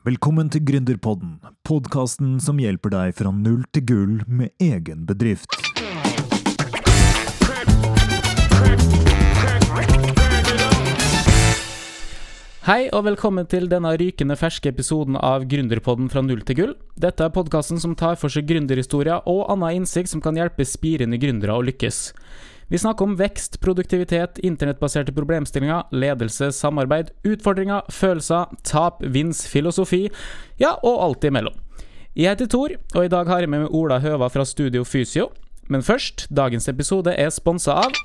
Velkommen til Gründerpodden, podkasten som hjelper deg fra null til gull med egen bedrift. Hei og velkommen til denne rykende ferske episoden av Gründerpodden fra null til gull. Dette er podkasten som tar for seg gründerhistorier og annen innsikt som kan hjelpe spirende gründere å lykkes. Vi snakker om vekst, produktivitet, internettbaserte problemstillinger, ledelse, samarbeid, utfordringer, følelser, tap, vins, filosofi, ja, og alt imellom. Jeg heter Tor, og i dag har jeg med meg Ola Høva fra Studio Fysio. Men først, dagens episode er sponsa av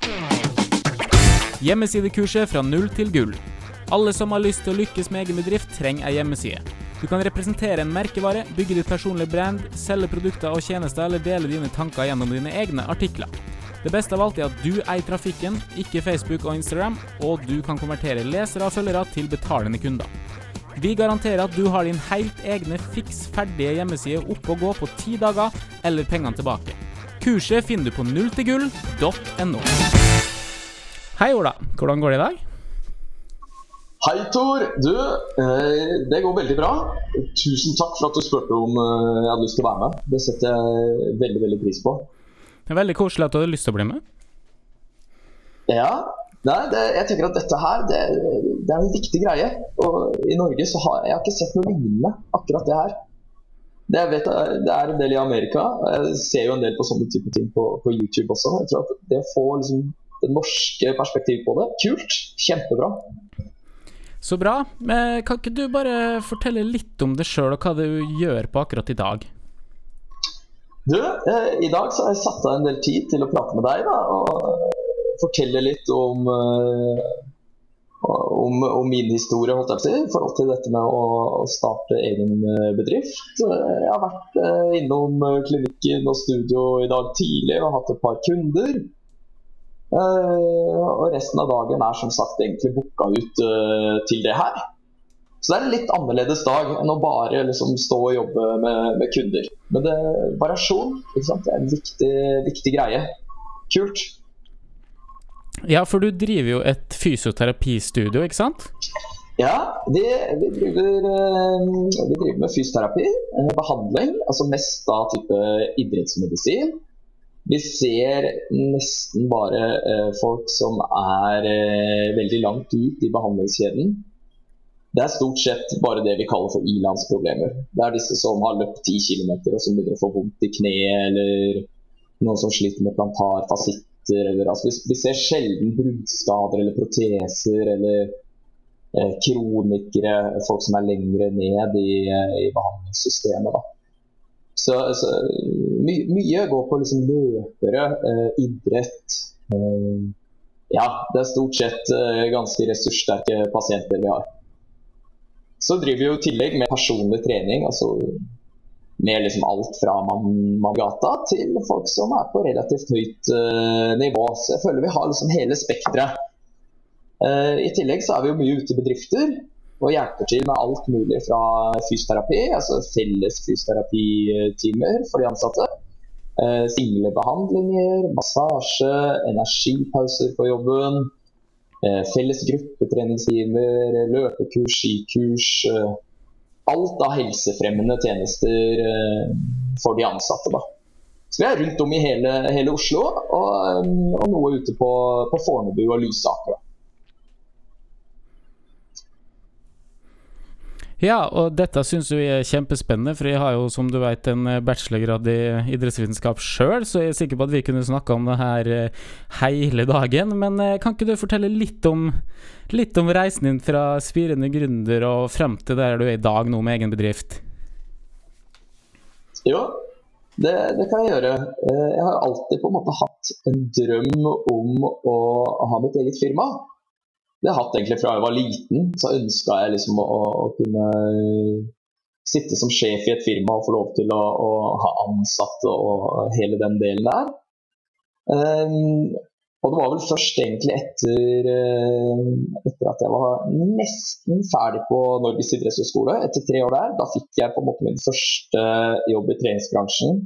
Hjemmesidekurset fra null til gull. Alle som har lyst til å lykkes med egen bedrift, trenger ei hjemmeside. Du kan representere en merkevare, bygge ditt personlige brand, selge produkter og tjenester eller dele dine tanker gjennom dine egne artikler. Det beste av alt er at du eier trafikken, ikke Facebook og Instagram, og du kan konvertere lesere og følgere til betalende kunder. Vi garanterer at du har din helt egne fiks ferdige hjemmeside opp og gå på ti dager, eller pengene tilbake. Kurset finner du på nulltilgull.no. Hei, Ola. Hvordan går det i dag? Hei, Tor. Du, eh, det går veldig bra. Tusen takk for at du spurte om eh, jeg hadde lyst til å være med. Det setter jeg veldig veldig pris på. Det er veldig koselig at du hadde lyst til å bli med. Ja, nei, det, jeg tenker at dette her, det, det er en viktig greie. Og i Norge så har jeg har ikke sett noe lignende akkurat det her. Det, vet, det er en del i Amerika. Jeg ser jo en del på sånne type ting på, på YouTube også. Jeg tror at Det å få liksom, det norske perspektivet på det, kult. Kjempebra. Så bra. Men kan ikke du bare fortelle litt om deg sjøl og hva du gjør på akkurat i dag? Du, eh, i dag så har jeg satt av en del tid til å prate med deg da, og fortelle litt om, eh, om, om min historie holdt jeg på å si, i forhold til dette med å, starte egen eh, bedrift. Jeg har vært eh, innom eh, klinikken og studio i dag tidlig og hatt et par kunder. Eh, og resten av dagen er som sagt egentlig booka ut eh, til det her. Så det er en litt annerledes dag enn å bare liksom, stå og jobbe med, med kunder. Men det, variasjon det er en viktig, viktig greie. Kult. Ja, for du driver jo et fysioterapistudio, ikke sant? Ja, vi, vi, driver, eh, vi driver med fysioterapi, eh, behandling, altså mest da type idrettsmedisin. Vi ser nesten bare eh, folk som er veldig langt ut i behandlingskjeden. Det er stort sett bare det vi kaller for ilandsproblemer. Det er disse som har løpt 10 km og som begynner å få vondt i kneet, eller noen som sliter med plantarfasitter. Eller, altså, vi, vi, ser sjelden bruddskader eller proteser eller eh, kronikere, folk som er lengre ned i, eh, i behandlingssystemet. Da. Så, så my, mye går på liksom løpere, eh, idrett. Eh, ja, det er stort sett eh, ganske ressurssterke pasienter vi har. Så driver vi jo i tillegg med personlig trening, altså med liksom alt fra Mangata til folk som er på relativt høyt uh, nivå. Så jeg føler vi har liksom hele spekteret. Uh, I tillegg så er vi jo mye ute i bedrifter og hjelper til med alt mulig fra fysioterapi, altså felles fysioterapitimer for de ansatte. Uh, Singlebehandlinger, massasje, energipauser på jobben. Uh, felles gruppetreningstimer, løpekurs, skikurs. Uh, alt av helsefremmende tjenester for de ansatte. Da. Så vi er rundt om i hele, hele Oslo, og, og, noe ute på, på Fornebu og Lysaker. Ja, og dette syns vi er kjempespennende, for jeg har jo, som du vet, en bachelorgrad i idrettsvitenskap sjøl, så jeg er sikker på at vi kunne snakka om det her hele dagen. Men kan ikke du fortelle litt om, litt om reisen din fra spirende gründer og frem til der du er i dag nå med egen bedrift? Jo, det, det, kan jeg gjøre. Jeg har alltid på en måte hatt en drøm om å ha mitt eget firma det har jeg hatt egentlig fra jeg var liten. Så ønska jeg liksom å, å, kunne sitte som sjef i et firma og få lov til å, å ha ansatte og hele den delen der. Um, og det var vel først egentlig etter, uh, etter at jeg var nesten ferdig på Norges idrettshøgskole, etter tre år der. Da fikk jeg på en måte min første jobb i treningsbransjen.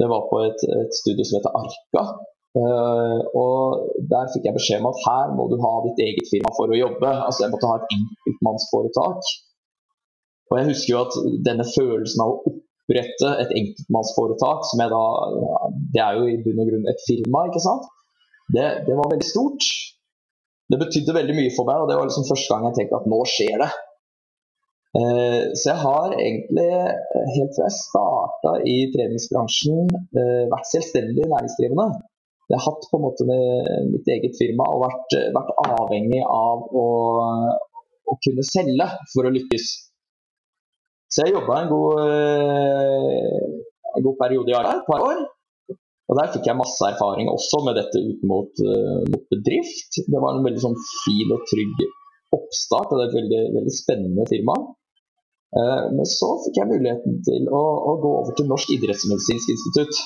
Det var på et, et studio som heter Arka, Uh, og Der fikk jeg beskjed om at her må du ha ditt eget firma for å jobbe. Altså Jeg måtte ha et enkeltmannsforetak. Og jeg husker jo at denne følelsen av å opprette et enkeltmannsforetak, som jeg da Det er jo i bunn og grunn et firma, ikke sant. Det, det var veldig stort. Det betydde veldig mye for meg, og det var liksom første gang jeg tenkte at nå skjer det. Eh, så jeg har egentlig helt fra jeg starta i treningsbransjen eh, vært selvstendig næringsdrivende. Jeg har hatt på en måte mitt eget firma og vært, vært avhengig av å, å, kunne selge for å lykkes. Så jeg jobba en, eh, en, god periode i arbeid, et par år. Og Der fikk jeg masse erfaring også med dette ut mot, mot bedrift. Det var en veldig sånn fin og trygg oppstart, og det er et veldig, veldig spennende firma. Eh, men så fikk jeg muligheten til å, å gå over til Norsk idrettsmedisinsk institutt.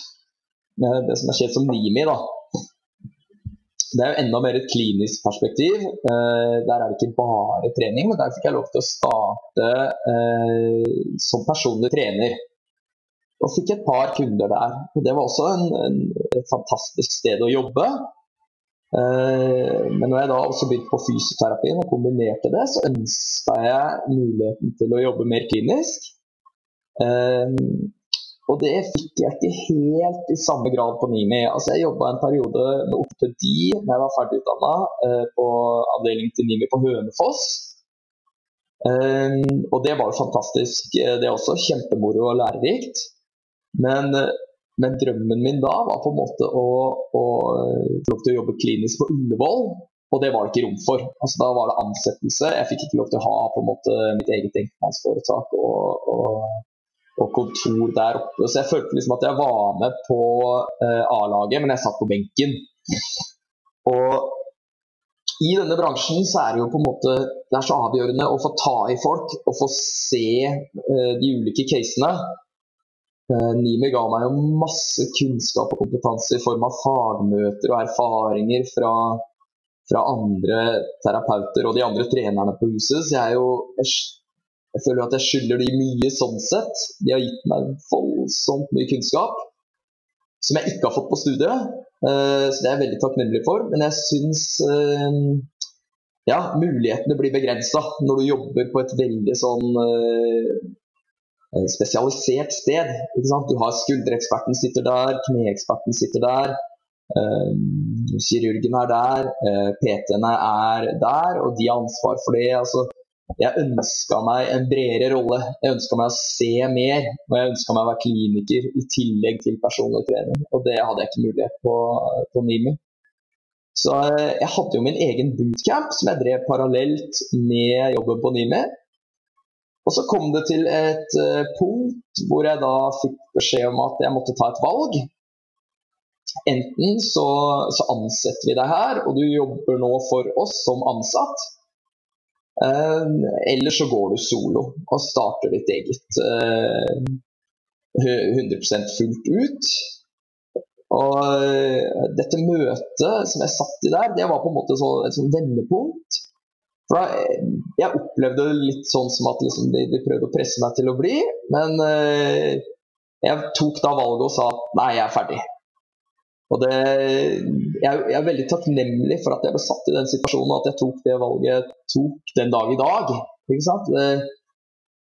Det som er kjent som NIMI. da. Det er jo enda mer et klinisk perspektiv. Eh, der er det ikke bare trening, men der fikk jeg lov til å starte eh, som personlig trener. Og fikk et par kunder der. Det var også en, en, et fantastisk sted å jobbe. Eh, men når jeg da også begynte på fysioterapien og kombinerte det, så ønska jeg muligheten til å jobbe mer klinisk. Eh, og det fikk jeg ikke helt i samme grad på Nimi. Altså jeg jobba en periode med ortopedi da jeg var ferdig utdanna eh, på avdeling til Nimi på Hønefoss. Og det var jo fantastisk. Det er også kjempemoro og lærerikt. Men men drømmen min da var på en måte å, å til å jobbe klinisk på Ullevål, og det var det ikke rom for. Altså, da var det ansettelse. Jeg fikk ikke lov til å ha på en måte mitt eget enkeltmannsforetak og, og, og, kontor der oppe. Så jeg følte liksom at jeg var med på eh, A-laget, men jeg satt på benken. Og i denne bransjen så er det jo på en måte det er så avgjørende å få ta i folk og få se eh, de ulike casene. Eh, Nimi ga meg jo masse kunnskap og kompetanse i form av fagmøter og erfaringer fra, fra andre terapeuter og de andre trenerne på huset. Så jeg, er jo, jeg, føler at jeg skylder de mye sånn sett. De har gitt meg voldsomt mye kunnskap som jeg ikke har fått på studiet. Uh, så det er jeg veldig takknemlig for. Men jeg syns uh, ja, mulighetene blir begrensa når du jobber på et veldig sånn Eh, spesialisert sted. Du har skuldereksperten sitter der, kneeksperten sitter der. Kirurgen er der, PT-ene er der, og de har ansvar for det. Altså, jeg ønska meg en bredere rolle. Jeg ønska meg å se mer. Og jeg ønska meg å være kliniker i tillegg til personlig trening. Og det hadde jeg ikke mulighet på, på NIMI. Så uh, jeg hadde jo min egen bootcamp som jeg drev parallelt med jobben på NIMI. Og så kom det til et uh, punkt hvor jeg da fikk beskjed om at jeg måtte ta et valg. Enten så, så ansetter vi deg her, og du jobber nå for oss som ansatt. Uh, eller så går du solo og starter ditt eget uh, eh, 100% fullt ut. Og dette møtet som jeg satt i der, det var på en måte så, et sånn vendepunkt. For da, eh, Jeg opplevde det litt sånn som at liksom de, de, prøvde å presse meg til å bli, men eh, jeg tok da valget og sa nei, jeg er ferdig. Og det, jeg, jeg, er veldig takknemlig for at jeg ble satt i den situasjonen, og at jeg tok det valget jeg tok den dag i dag. Ikke sant?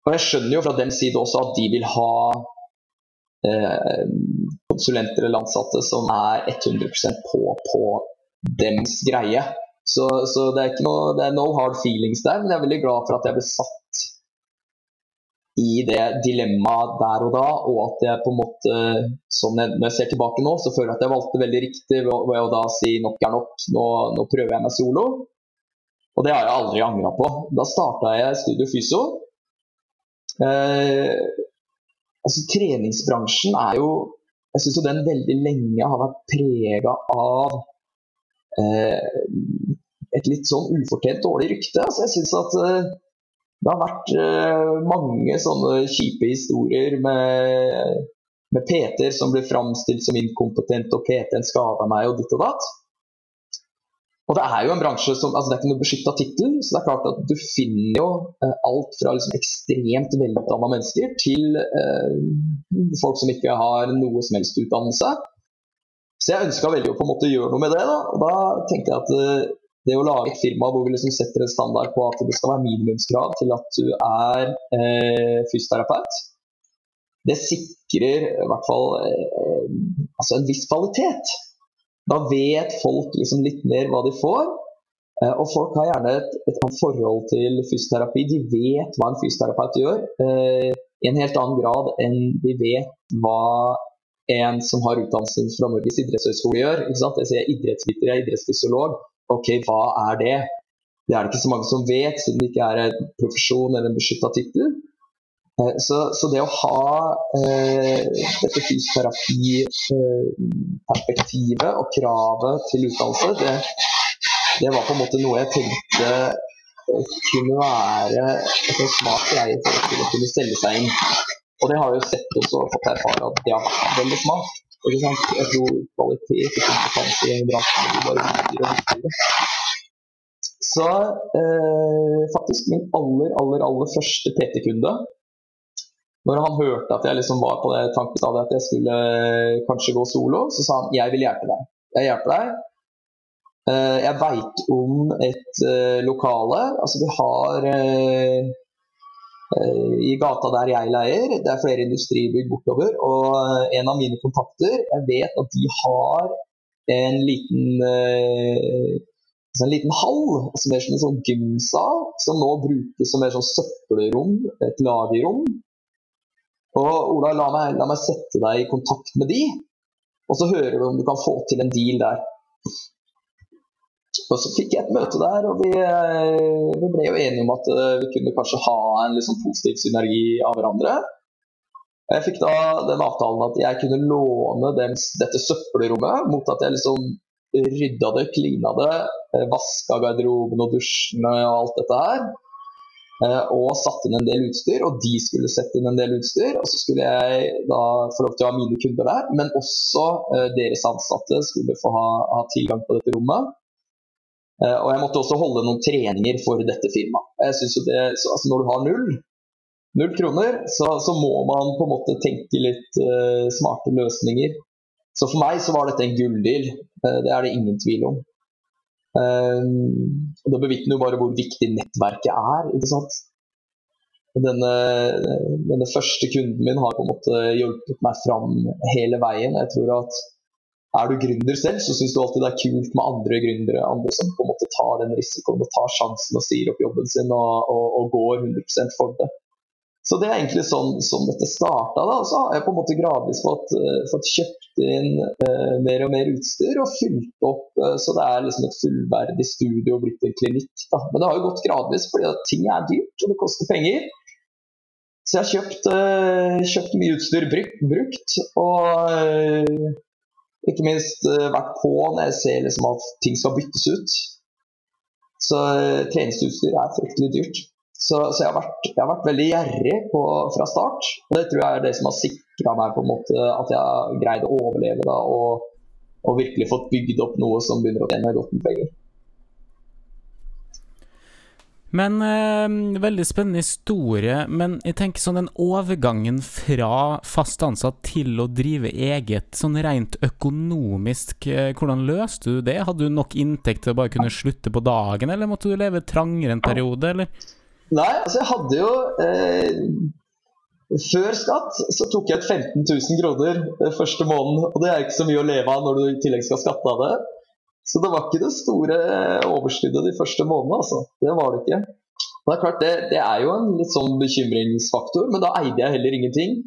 Og jeg skjønner jo fra dem side også at de vil ha eh, konsulenter eller ansatte som er 100% på på dems greie. Så, så det, er noe, det, er no hard feelings der, men jeg er veldig glad for at jeg ble satt i det dilemmaet der og da, og at jeg på en måte, som jeg, når jeg ser tilbake nå, så føler jeg at jeg valgte veldig riktig ved, å da si nok er nok, nå, nå, prøver jeg meg solo. Og det har jeg aldri angra på. Da starta jeg Studio Fyso. Eh, altså Treningsbransjen er jo Jeg syns den veldig lenge har vært prega av eh, et litt sånn ufortjent dårlig rykte. Altså, jeg synes at uh, det har vært uh, mange sånne kjipe historier med, med PT-er som blir framstilt som inkompetent, og PT-en skada meg, og ditt og datt. Og det er jo en bransje som altså Det er ikke noe beskytta tittel, så det er klart at du finner jo uh, alt fra liksom ekstremt velutdanna mennesker til folk som ikke har noe som helst utdannelse. Så jeg ønska veldig å på en måte gjøre noe med det. Da, og da tenkte jeg at det å lage et firma hvor vi liksom setter en standard på at det skal være minimumskrav til at du er eh, fysioterapeut, det sikrer i hvert fall eh, altså en viss kvalitet. Da vet folk liksom litt mer hva de får. Eh, og folk har gjerne et, et, forhold til fysioterapi. De vet hva en fysioterapeut gjør, eh, i en helt annen grad enn de vet hva en som har utdannelsen fra Norges idrettshøgskole gjør. Ikke sant? Jeg sier idrettsviter, jeg er idrettsfysiolog. Ok, hva er det? Det er det ikke så mange som vet, siden det ikke er en profesjon eller en beskytta tittel. Eh, så, så, det å ha eh, dette fysioterapiperspektivet og kravet til utdannelse, det, det, var på en måte noe jeg tenkte kunne være en smart greie for å kunne selge seg inn. Og det har jeg jo sett også og fått erfare at det har vært veldig smart. Jeg tror kvalitet og kompetanse i en bransje bare viktigere viktigere. Så eh, faktisk min aller, aller, aller første PT-kunde når han hørte at jeg liksom var på det tankestadiet at jeg skulle eh, kanskje gå solo, så sa han jeg vil hjelpe deg. Jeg hjelper deg. Eh, jeg veit om et eh, lokale. Altså vi har i gata der jeg leier, det er flere industribygg bortover. Og en av mine kontakter, jeg vet at de har en liten en liten hall, som er en sånn gymsal, som nå brukes som et sånn søppelrom, et lagerrom. Og Ola, la meg, la meg, sette deg i kontakt med de, og så hører du om du kan få til en deal der. Og Så fikk jeg et møte der, og vi, eh, vi ble jo enige om at eh, vi kunne kanskje ha en liksom positiv synergi av hverandre. Jeg fikk da den avtalen at jeg kunne låne dem, dette søppelrommet mot at jeg liksom rydda det, klina det, eh, vaska garderoben og dusjene og alt dette her. Og satte inn en del utstyr, og de skulle sette inn en del utstyr. Og så skulle jeg da få lov til å ha mine kunder der, men også deres ansatte skulle få ha, ha, tilgang på dette rommet. Uh, og jeg måtte også holde noen treninger for dette firmaet. Jeg synes det, så, altså Når du har null, null kroner, så, så, må man på en måte tenke litt uh, smarte løsninger. Så for meg så var dette en gulldeal. det er det ingen tvil om. Uh, Det bevitner jo bare hvor viktig nettverket er. ikke sant? Denne, denne, første kunden min har på en måte hjulpet meg fram hele veien. Jeg tror at Er du gründer selv, så syns du alltid det er kult med andre gründere. Andre som på en måte tar den risikoen og tar sjansen og sier opp jobben sin og, og, og går 100% for det. Så det er egentlig sånn, sånn dette starta. Så har jeg på en måte gradvis fått, uh, fått kjøpt inn uh, mer og mer utstyr og fylt opp uh, så det er liksom et fullverdig studio og blitt en klinikk. Da. Men det har jo gått gradvis fordi ting er dyrt og det koster penger. Så jeg har kjøpt, kjøpt mye utstyr brukt og ikke minst vært på når jeg ser liksom at ting skal byttes ut. Så treningsutstyr er fryktelig dyrt. Så, så jeg, har vært, jeg, har vært, veldig gjerrig på, fra start. Og det tror jeg er det som har sikra meg på en måte at jeg har greid å overleve da, og, og, virkelig fått bygd opp noe som begynner å tjene godt med penger. Men eh, Veldig spennende historie. Men jeg tenker sånn den overgangen fra fast ansatt til å drive eget, sånn rent økonomisk, eh, hvordan løste du det? Hadde du nok inntekt til å bare kunne slutte på dagen, eller måtte du leve trangere en periode, eller? Nei, altså jeg hadde jo eh, Før skatt så tok jeg ut 15 000 kroner eh, første måneden. Og det er ikke så mye å leve av når du i tillegg skal skatte av det. Så det var ikke det store overskuddet de første månedene, altså. Det var det ikke. Det er klart, det, det er jo en litt sånn bekymringsfaktor, men da eide jeg heller ingenting.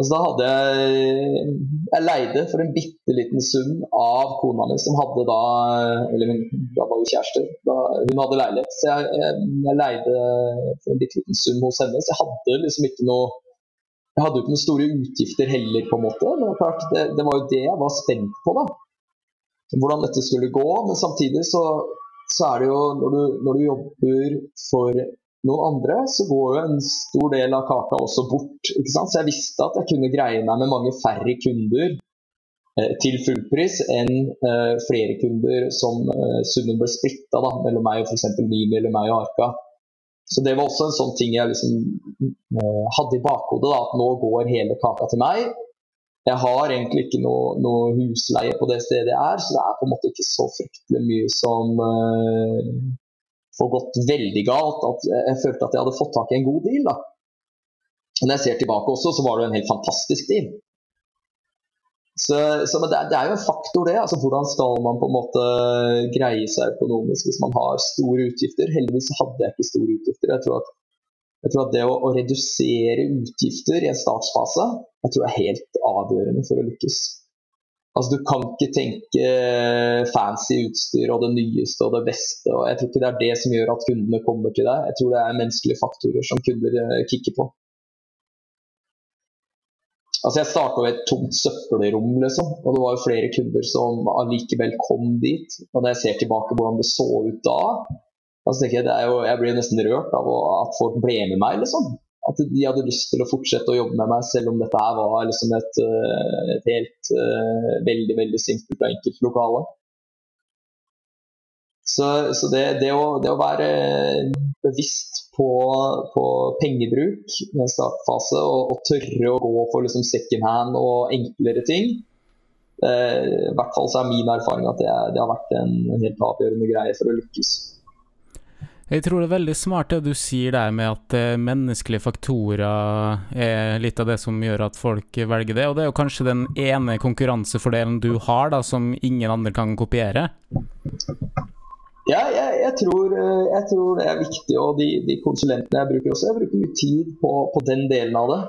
Og da hadde jeg Jeg leide for en bitte liten sum av kona mi, som hadde da Eller da var jo kjærester. Da, hun hadde leilighet. Så jeg, jeg, jeg, leide for en bitte liten sum hos henne. Så jeg hadde liksom ikke noe Jeg hadde jo ikke noen store utgifter heller, på en måte. Men det, klart, det, det var jo det jeg var spent på, da. Hvordan dette skulle gå. Men samtidig så, så er det jo når du, når du jobber for noen andre, så går jo en stor del av kaka også bort. ikke sant? Så jeg visste at jeg kunne greie meg med mange færre kunder eh, til fullpris enn eh, flere kunder som eh, summen ble splitta mellom meg og f.eks. Mimi eller meg og Arka. Så det var også en sånn ting jeg liksom eh, hadde i bakhodet, da, at nå går hele kaka til meg. Jeg har egentlig ikke noe, noe, husleie på det stedet jeg er, så det er på en måte ikke så fryktelig mye som uh, får gått veldig galt. At jeg følte at jeg hadde fått tak i en god deal. da. Når jeg ser tilbake også, så var det en helt fantastisk deal. Så, så det, det, er, jo en faktor, det. altså Hvordan skal man på en måte greie seg økonomisk hvis man har store utgifter? Heldigvis hadde jeg ikke store utgifter. Jeg tror at jeg tror at det å, å, redusere utgifter i en startsfase jeg tror er helt avgjørende for å lykkes. Altså, du kan ikke tenke fancy utstyr og det nyeste og det beste. og Jeg tror ikke det er det som gjør at kundene kommer til deg. Jeg tror det er menneskelige faktorer som kunder eh, kikker på. Altså, Jeg starta ved et tomt søppelrom, liksom, og det var jo flere kunder som allikevel kom dit. Og når jeg ser tilbake hvordan det så ut da, Altså, jeg, jo, jeg blir nesten rørt av at folk ble med meg, liksom. At de hadde lyst til å fortsette å jobbe med meg, selv om dette her var liksom et, eh, et, helt uh, veldig veldig simpelt og enkelt lokale. Så, så det, det, å, det, å, være bevisst på, på pengebruk i en startfase, og, og, tørre å gå for liksom second hand og enklere ting, eh, i hvert fall så er min erfaring at det, det har vært en helt avgjørende greie for å lykkes. Jeg tror det er veldig smart det du sier der med at eh, menneskelige faktorer er litt av det som gjør at folk velger det, og det er jo kanskje den ene konkurransefordelen du har da, som ingen andre kan kopiere? Ja, jeg, jeg, tror, eh, jeg tror, det er viktig, og de, de, konsulentene jeg bruker også, jeg bruker mye tid på, på, den delen av det.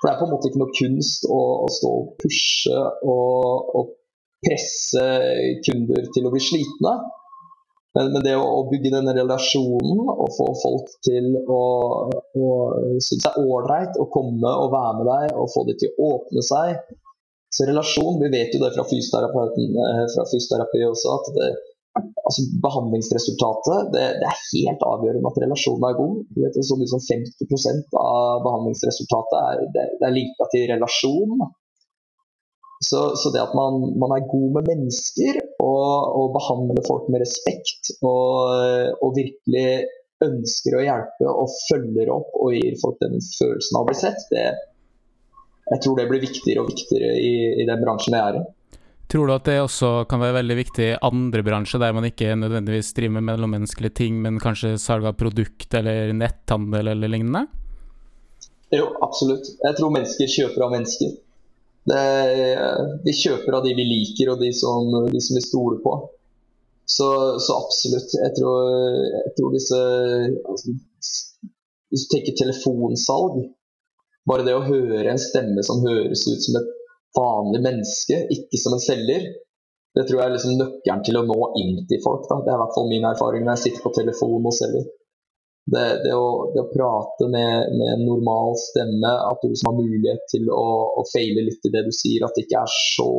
For det er på en måte ikke noe kunst å, å stå og pushe og, og presse kunder til å bli slitne. Men, men det å, å, bygge denne relasjonen og få folk til å, å synes det er ålreit å komme og være med deg og få dem til å åpne seg Så relasjon, vi vet jo det fra eh, fysioterapi også, at det, altså behandlingsresultatet det, det, er helt avgjørende at relasjonen er god. Du vet, så mye som 50 av behandlingsresultatet er, det, det er linka til relasjon. Så, så, det at man, man, er god med mennesker og, og behandler folk med respekt og, og, virkelig ønsker å hjelpe og følger opp og gir folk den følelsen av å bli sett, det, jeg tror det blir viktigere og viktigere i, i den bransjen jeg er i. Tror du at det også kan være veldig viktig i andre bransjer, der man ikke nødvendigvis driver med mellommenneskelige ting, men kanskje salg av produkt eller netthandel eller lignende? Jo, absolutt. Jeg tror mennesker kjøper av mennesker. Det, vi kjøper av de vi liker og de som, de som vi stoler på. Så, så, absolutt. Jeg tror, jeg tror disse altså, Hvis du tenker telefonsalg Bare det å høre en stemme som høres ut som et vanlig menneske, ikke som en selger, det tror jeg er liksom nøkkelen til å nå inn til folk. Da. Det er i hvert fall min erfaring når jeg sitter på telefon og selger. Det, det, å, det, å, prate med, med, en normal stemme, at du liksom har mulighet til å, å feile litt i det du sier, at det ikke er så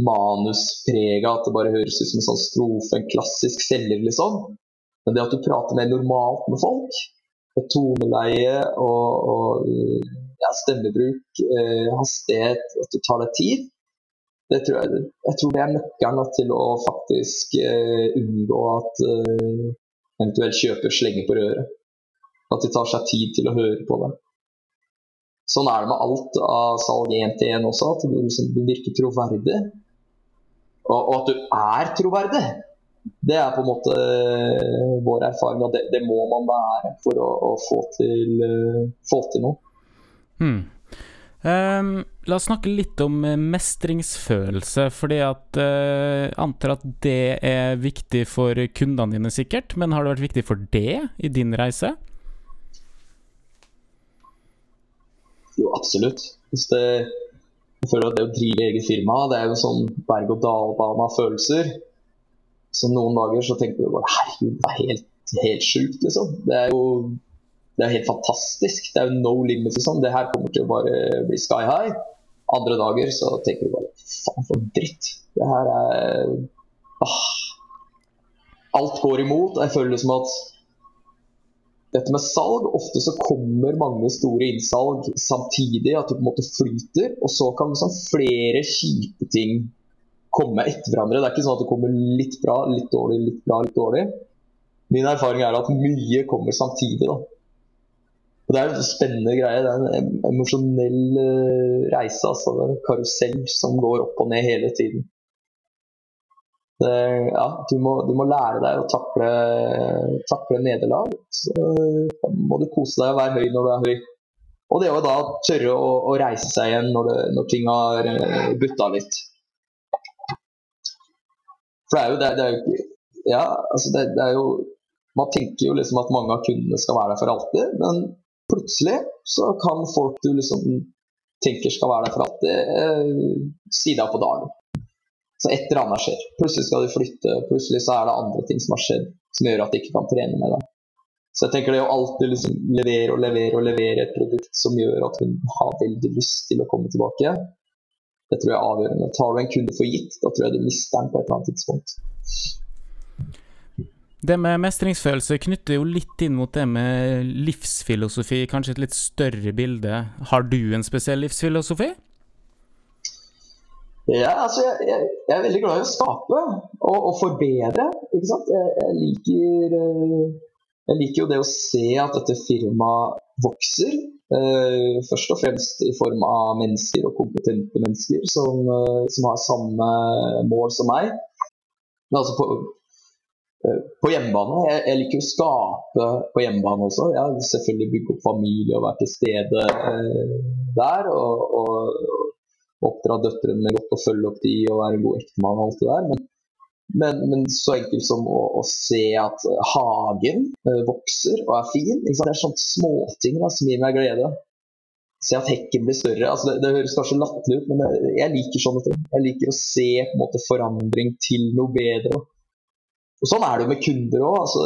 manusprega at det bare høres ut som en sånn strofe, en klassisk selger, liksom. Men det at du prater mer normalt med folk, med toneleie og, og ja, stemmebruk, eh, hastighet, at du tar deg tid, det tror jeg, jeg tror det er nøkkelen til å faktisk eh, unngå at eh, eventuelt kjøper slenger på røret. At de tar seg tid til å høre på deg. Sånn er det med alt av salg 1 til 1 også, at du, liksom, du virker troverdig. Og, og, at du er troverdig. Det er på en måte uh, vår erfaring, og det, det, må man være for å, å få, til, uh, få, til, noe. Hmm. Um, la oss snakke litt om eh, mestringsfølelse, fordi at uh, antar at det er viktig for kundene dine, sikkert. Men har det vært viktig for det i din reise? Jo, absolutt. Det, jeg føler at det å drive eget firma, det er jo sånn berg-og-dal-bane av følelser. Så noen dager så tenker du bare herregud, det er helt, helt sjukt, liksom. Det er jo det er helt fantastisk. Det er jo no limit. Liksom. Det her kommer til å bare bli sky high. Andre dager så tenker du bare faen for dritt. Det her er ah. Alt går imot. Jeg føler det som at dette med salg, ofte så kommer mange store innsalg samtidig, at det på en måte flyter. Og så kan liksom flere kjipe ting komme etter hverandre. Det er ikke sånn at det kommer litt bra, litt dårlig, litt bra, litt dårlig. Min erfaring er at mye kommer samtidig. da. Og Det er en spennende greie. Det er en emosjonell uh, reise. altså En karusell som går opp og ned hele tiden. Det, ja, du må, du må, lære deg å takle, takle nederlag. Så må du kose deg og være høy når du er høy. Og det å da tørre å, å reise seg igjen når, det, når ting har uh, butta litt. For det er jo det, det er jo Ja, altså det, det, er jo Man tenker jo liksom at mange av kundene skal være der for alltid, men plutselig så kan folk du liksom tenker skal være der for alltid, eh, si deg på dagen. Så et eller annet skjer. Plutselig skal du flytte, plutselig så er det andre ting som har skjedd som gjør at de ikke kan trene med deg. Så jeg tenker det å alltid liksom levere og levere og levere et produkt som gjør at hun har veldig lyst til å komme tilbake, det tror jeg er avgjørende. Tar du en kunde for gitt, da tror jeg du mister den på et eller annet tidspunkt. Det med mestringsfølelse knytter jo litt inn mot det med livsfilosofi, kanskje et litt større bilde. Har du en spesiell livsfilosofi? Ja, altså jeg, jeg, jeg er veldig glad i å skape og, og forbedre. Ikke sant? Jeg, jeg, liker, eh, jeg liker jo det å se at dette firmaet vokser. Uh, først og fremst i form av mennesker og kompetente mennesker som, uh, som har samme mål som meg. Men altså på hjemmebane. Jeg, jeg, liker å skape på hjemmebane også. Jeg har selvfølgelig bygge opp familie og være til stede eh, der. Og, og, oppdra døtrene med godt og følge opp de og være en god ektemann og alt det der. Men men, men, så enkelt som å, å se at hagen eh, vokser og er fin. Det er sånne småting da, som gir meg glede. Se at hekken blir større. Altså, det, det, høres kanskje latterlig ut, men jeg, jeg, liker sånne ting. Jeg liker å se måte, forandring til noe bedre. Og Sånn er det jo med kunder òg. Altså,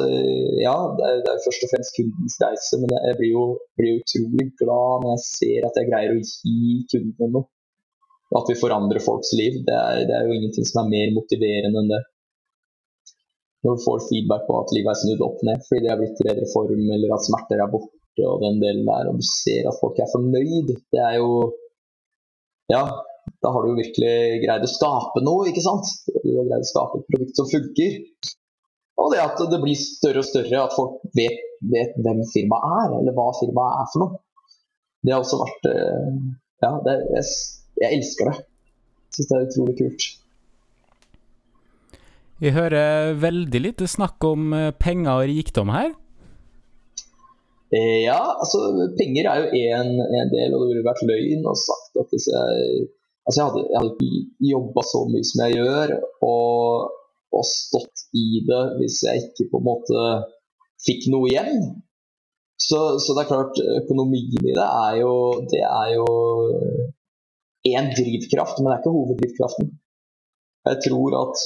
ja, det er, det er, først og fremst kundens reise, men jeg blir jo, blir utrolig glad når jeg ser at jeg greier å gi kundene noe. At vi forandrer folks liv. Det er, det er jo ingenting som er mer motiverende enn det når du får feedback på at livet er snudd opp ned fordi det har blitt bedre form, eller at smerter er borte og den delen der, og du ser at folk er fornøyd, det er jo Ja, da har du jo virkelig greid å skape noe, ikke sant? Du har greid å skape et produkt som funker. Og det at det blir større og større, at folk vet, vet hvem firmaet er, eller hva firmaet er for noe. Det har også vært eh, Ja, det, jeg, jeg elsker det. Syns det er utrolig kult. Vi hører veldig lite snakk om eh, penger og rikdom her. Eh, ja, altså penger er jo en, en del, og det ville vært løgn å sagt at hvis jeg Altså jeg hadde, jeg hadde ikke jobba så mye som jeg gjør, og, og, stått i det hvis jeg ikke på en måte fikk noe igjen. Så, så det er klart, økonomien i det er jo Det er jo én drivkraft, men det er ikke hoveddrivkraften. Jeg tror at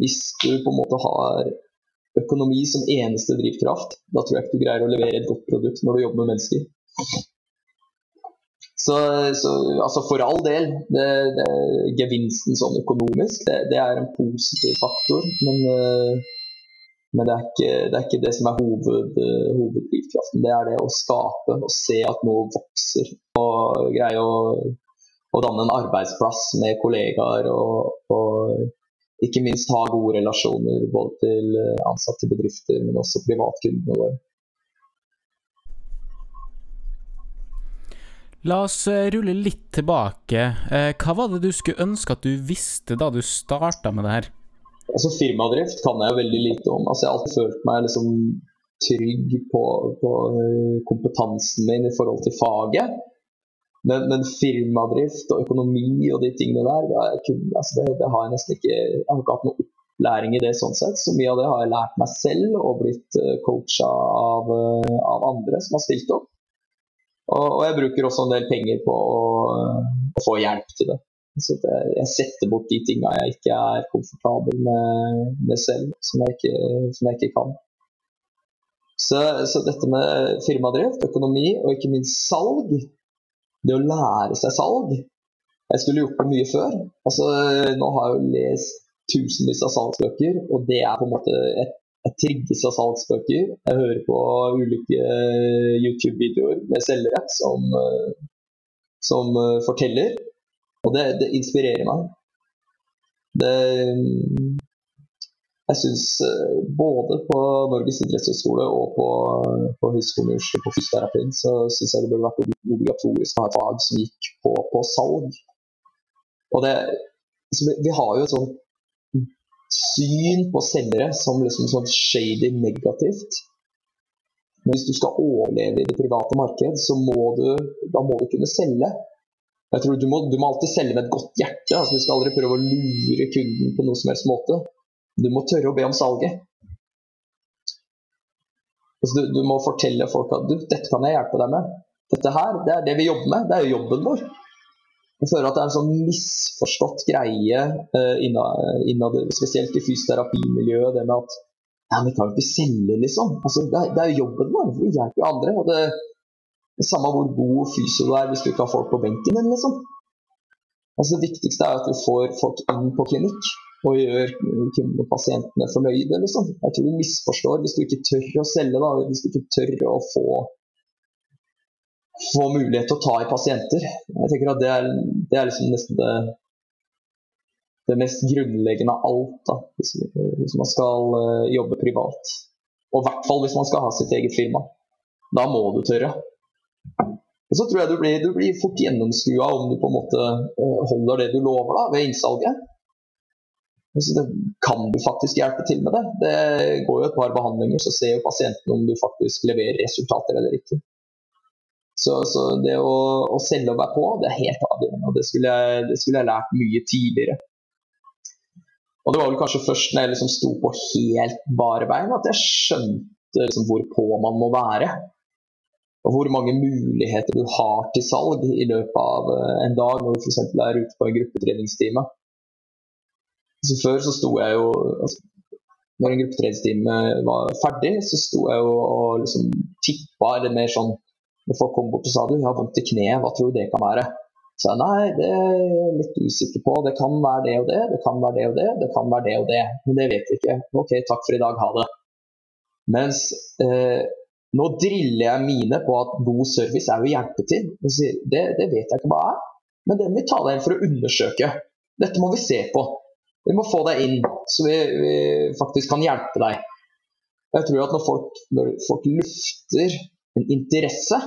hvis du på en måte har økonomi som eneste drivkraft, da tror jeg ikke du greier å levere et godt produkt når du jobber med mennesker. Så, så altså for all del, det, det, gevinsten sånn økonomisk, det, det, er en positiv faktor. Men, eh, men er ikke, det, er ikke, det som er hoved, hoveddrivkraften. Det er det å skape og se at noe vokser. Og greie å, å danne en arbeidsplass med kollegaer og, og ikke minst ha gode relasjoner både til eh, ansatte bedrifter, men også privatkundene våre. La oss eh, rulle litt tilbake. Eh, hva var det du skulle ønske at du visste da du starta med det her? Altså Firmadrift kan jeg jo veldig lite om. Altså Jeg har alltid følt meg liksom trygg på, på kompetansen min i forhold til faget. Men, men, firmadrift og økonomi og de tingene der, det, altså det, det, har jeg nesten ikke Jeg har ikke hatt noe opplæring i det sånn sett. Så mye av det har jeg lært meg selv og blitt eh, coacha av, eh, av, andre som har stilt opp. Og, og, jeg bruker også en del penger på å, å få hjelp til det. Så det, jeg setter bort de tinga jeg ikke er komfortabel med, med selv, som jeg, ikke, som jeg ikke, kan. Så, så dette med firmadrift, økonomi og ikke minst salg det å lære seg salg Jeg skulle gjort det mye før. Altså, nå har jeg jo lest tusenvis av salgsbøker, og det er på en måte et, et trigges av salgsbøker. Jeg hører på ulike YouTube-videoer med selgere som, som forteller, og det, det inspirerer meg. Det, jeg syns både på Norges idrettshøgskole og på, på Oslo på fysioterapien, så syns jeg det burde vært obligatorisk å ha et fag som gikk på, på salg. Og det, vi har jo et sånt syn på selgere som liksom sånn shady negativt. Men hvis du skal overleve i det private marked, så må du, da må du kunne selge. Jeg tror du må, du må alltid selge med et godt hjerte. altså Du skal aldri prøve å lure kunden på noe som helst måte. Du må tørre å be om salget. Altså du, du, må fortelle folk at du, dette kan jeg hjelpe deg med. Dette her, det er det vi jobber med. Det er jo jobben vår. Jeg føler at det er en sånn misforstått greie uh, innad, spesielt i fysioterapimiljøet, det med at ja, vi kan ikke selge, liksom. Altså, det, er, jo jobben vår. Vi hjelper jo andre. og det, det Samme hvor god fysio du er hvis du ikke har folk på benken din, liksom. Altså, det viktigste er at vi får folk inn på klinikk og gjør kundene og pasientene fornøyde. Liksom. Jeg tror du misforstår hvis du ikke tør å selge, da, hvis du ikke tør å få få mulighet til å ta i pasienter. Jeg tenker at Det er, det er liksom nesten det, det, mest grunnleggende av alt, da, hvis, hvis, man skal uh, jobbe privat. Og i hvert fall hvis man skal ha sitt eget firma. Da må du tørre. Og Så tror jeg du blir, du blir fort gjennomskua om du på en måte uh, holder det du lover da, ved innsalget. Så det kan du faktisk hjelpe til med det. Det går jo et par behandlinger, så ser jo pasienten om du faktisk leverer resultater eller ikke. Så, så det å, å, selge og være på, det er helt avgjørende. og Det skulle jeg, det skulle jeg lært mye tidligere. Og Det var vel kanskje først når jeg liksom sto på helt bare bein at jeg skjønte liksom hvor på man må være. Og hvor mange muligheter du har til salg i løpet av eh, en dag når du f.eks. er ute på en gruppetreningstime. Så før så sto jeg jo altså, Når en gruppetreningstime var ferdig, så sto jeg jo og liksom tippa, eller mer sånn når folk kom bort og sa du, har vondt i kneet, hva tror du det kan være? Så jeg nei, det er jeg litt usikker på. Det kan være det og det, det kan være det og det, det kan være det og det. Men det vet vi ikke. Ok, takk for i dag, ha det. Mens eh, nå driller jeg mine på at god service er jo hjelpe til. Det, det vet jeg ikke hva er, men det må vi ta deg inn for å undersøke. Dette må vi se på. Vi må få deg inn, så vi, vi faktisk kan hjelpe deg. Jeg tror at når folk, når folk lufter en interesse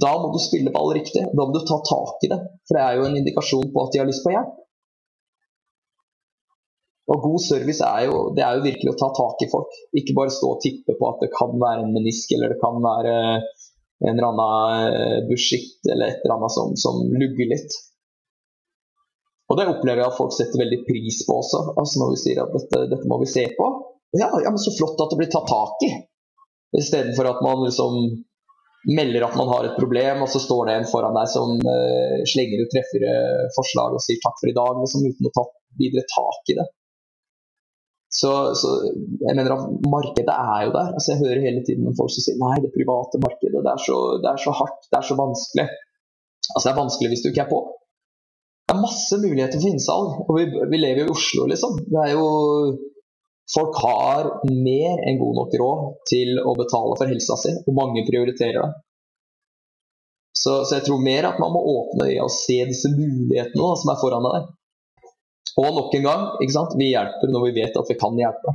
da må du spille ball riktig. Da må du ta tak i det. For det er jo en indikasjon på at de har lyst på hjelp. Og god service er jo, det er jo virkelig å ta tak i folk. Ikke bare stå og tippe på at det kan være en menisk eller det kan være en eller annen eh, eller et eller annet som, som lugger litt. Og det opplever jeg at folk setter veldig pris på også. Altså når vi sier at dette, dette må vi se på. Ja, ja, men så flott at det blir tatt tak i. Istedenfor at man liksom melder at man har et problem, og så står det en foran deg som uh, slenger ut treffere forslag og sier takk for i dag, liksom, uten å ta videre tak i det. Så, så, jeg mener at markedet er jo der. Altså, jeg hører hele tiden om folk som sier nei, det private markedet det er, så, det er så hardt, det er så vanskelig. Altså, det er vanskelig hvis du ikke er på. Det er masse muligheter for innsalg. Og vi, vi lever jo i Oslo, liksom. Det er jo Folk har mer enn god nok råd til å betale for helsa si, og mange prioriterer det. Så, så, jeg tror mer at man må åpne øya og se disse mulighetene da, som er foran deg. Og nok en gang, vi hjelper når vi vet at vi kan hjelpe.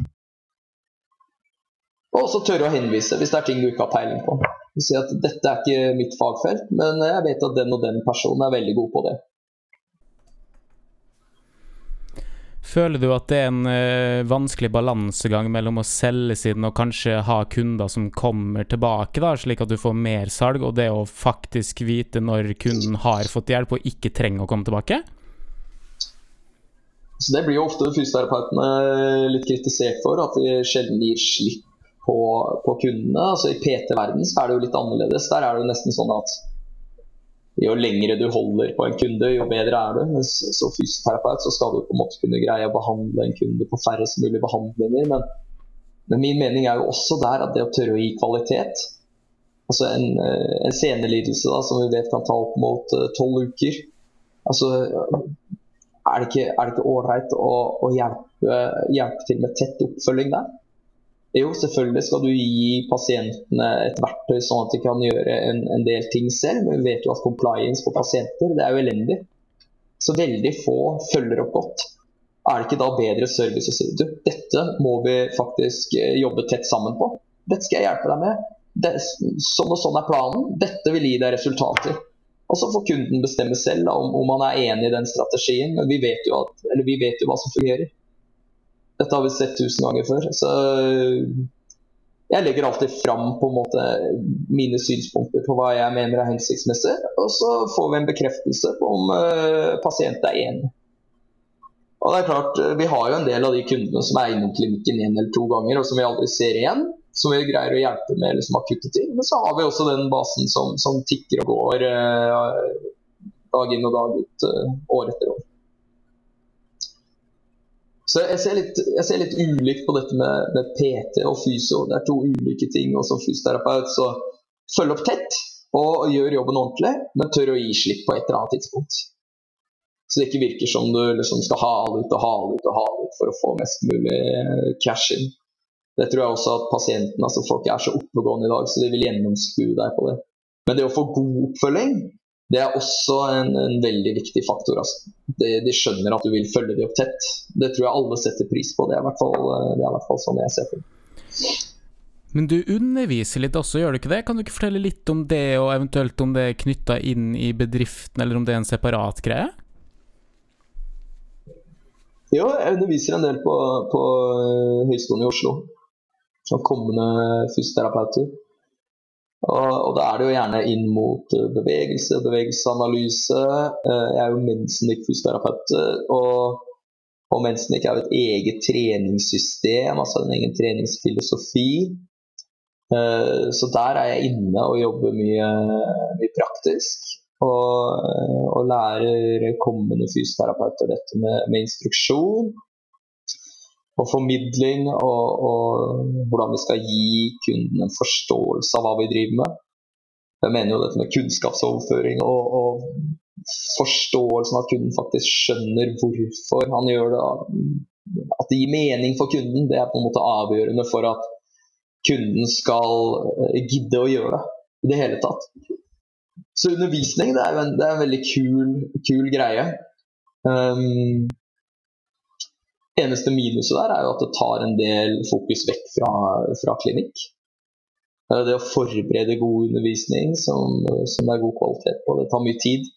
Og så tørre å henvise hvis det er ting du ikke har peiling på. Si at dette er ikke mitt fagfelt, men jeg vet at den og den personen er veldig god på det. Føler du at det er en uh, vanskelig balansegang mellom å selge siden og kanskje ha kunder som kommer tilbake, da, slik at du får mer salg, og det å faktisk vite når kunden har fått hjelp og ikke trenger å komme tilbake? Så Det blir jo ofte fysioterapeutene litt kritisert for, at de sjelden gir slipp på, på kundene. Altså I PT-verden er det jo litt annerledes. Der er det jo nesten sånn at jo lengre du holder på en kunde, jo bedre er du. Mens som fysioterapeut så skal du på en måte kunne greie å behandle en kunde på færrest mulig behandlinger. Men, men, min mening er jo også der at det å tørre å gi kvalitet Altså en, eh, en senelidelse da, som vi vet kan ta opp mot eh, tolv uh, uker. Altså er det ikke ålreit å, å hjelpe, hjelpe til med tett oppfølging der? Jo, selvfølgelig skal du gi pasientene et verktøy sånn at de kan gjøre en, en, del ting selv. Men vi vet jo at compliance på pasienter det er jo elendig. Så veldig få følger opp godt. er det ikke da bedre service å si du, dette må vi faktisk eh, jobbe tett sammen på. Dette skal jeg hjelpe deg med. Det, sånn og sånn er planen. Dette vil gi deg resultater. Og så får kunden bestemme selv om, om han er enig i den strategien, men vi vet, jo at, vi vet jo hva som fungerer. Dette har vi sett tusen ganger før. Så jeg legger alltid fram på en måte mine synspunkter på hva jeg mener er hensiktsmessig, og så får vi en bekreftelse på om uh, pasient er enig. Og det er klart, Vi har jo en del av de kundene som er innom klinikken én eller to ganger, og som vi aldri ser igjen. Som vi greier å hjelpe med liksom, akutte ting. Men så har vi også den basen som, som tikker og går uh, dag inn og dag ut, uh, år etter år. Så jeg ser, litt, jeg ser litt ulikt på dette med, med, PT og fysio. Det er to ulike ting. Og som fysioterapeut så følg opp tett og gjør jobben ordentlig, men tør å gi slipp på et eller annet tidspunkt. Så det ikke virker som du liksom skal hale ut og hale ut og hale ut for å få mest mulig eh, cash in. Det tror jeg også at pasientene, altså folk er så oppegående i dag, så de vil gjennomskue deg på det. Men det å få god oppfølging, det er også en, en veldig viktig faktor. Altså. De, de, skjønner at du vil følge dem opp tett. Det tror jeg alle setter pris på. Det er i hvert fall, eh, det i hvert fall sånn jeg ser på det. Men du underviser litt også, gjør du ikke det? Kan du ikke fortelle litt om det, og eventuelt om det er knytta inn i bedriften, eller om det er en separat greie? Jo, jeg underviser en del på, på eh, Høgskolen i Oslo. Som kommende fysioterapeuter. Og, da er det jo gjerne inn mot eh, bevegelse, bevegelsesanalyse. Eh, jeg er jo Mensendik fysioterapeut. Og, og Mensendik er jo et eget treningssystem, altså en egen treningsfilosofi. Så der er jeg inne og jobber mye, mye praktisk. Og, og lærer kommende fysioterapeuter dette med, med, instruksjon og formidling, og, og, hvordan vi skal gi kunden en forståelse av hva vi driver med. Jeg mener jo dette med kunnskapsoverføring og, og forståelsen at kunden faktisk skjønner hvorfor han gjør det. At det gir mening for kunden, det er på en måte avgjørende for at kunden skal eh, gidde å gjøre det i det hele tatt. Så undervisning det er, en, det er en veldig kul, kul greie. Um, eneste minuset der er jo at det tar en del fokus vekk fra, fra klinikk. Det å forberede god undervisning som, som, er god kvalitet på, det tar mye tid.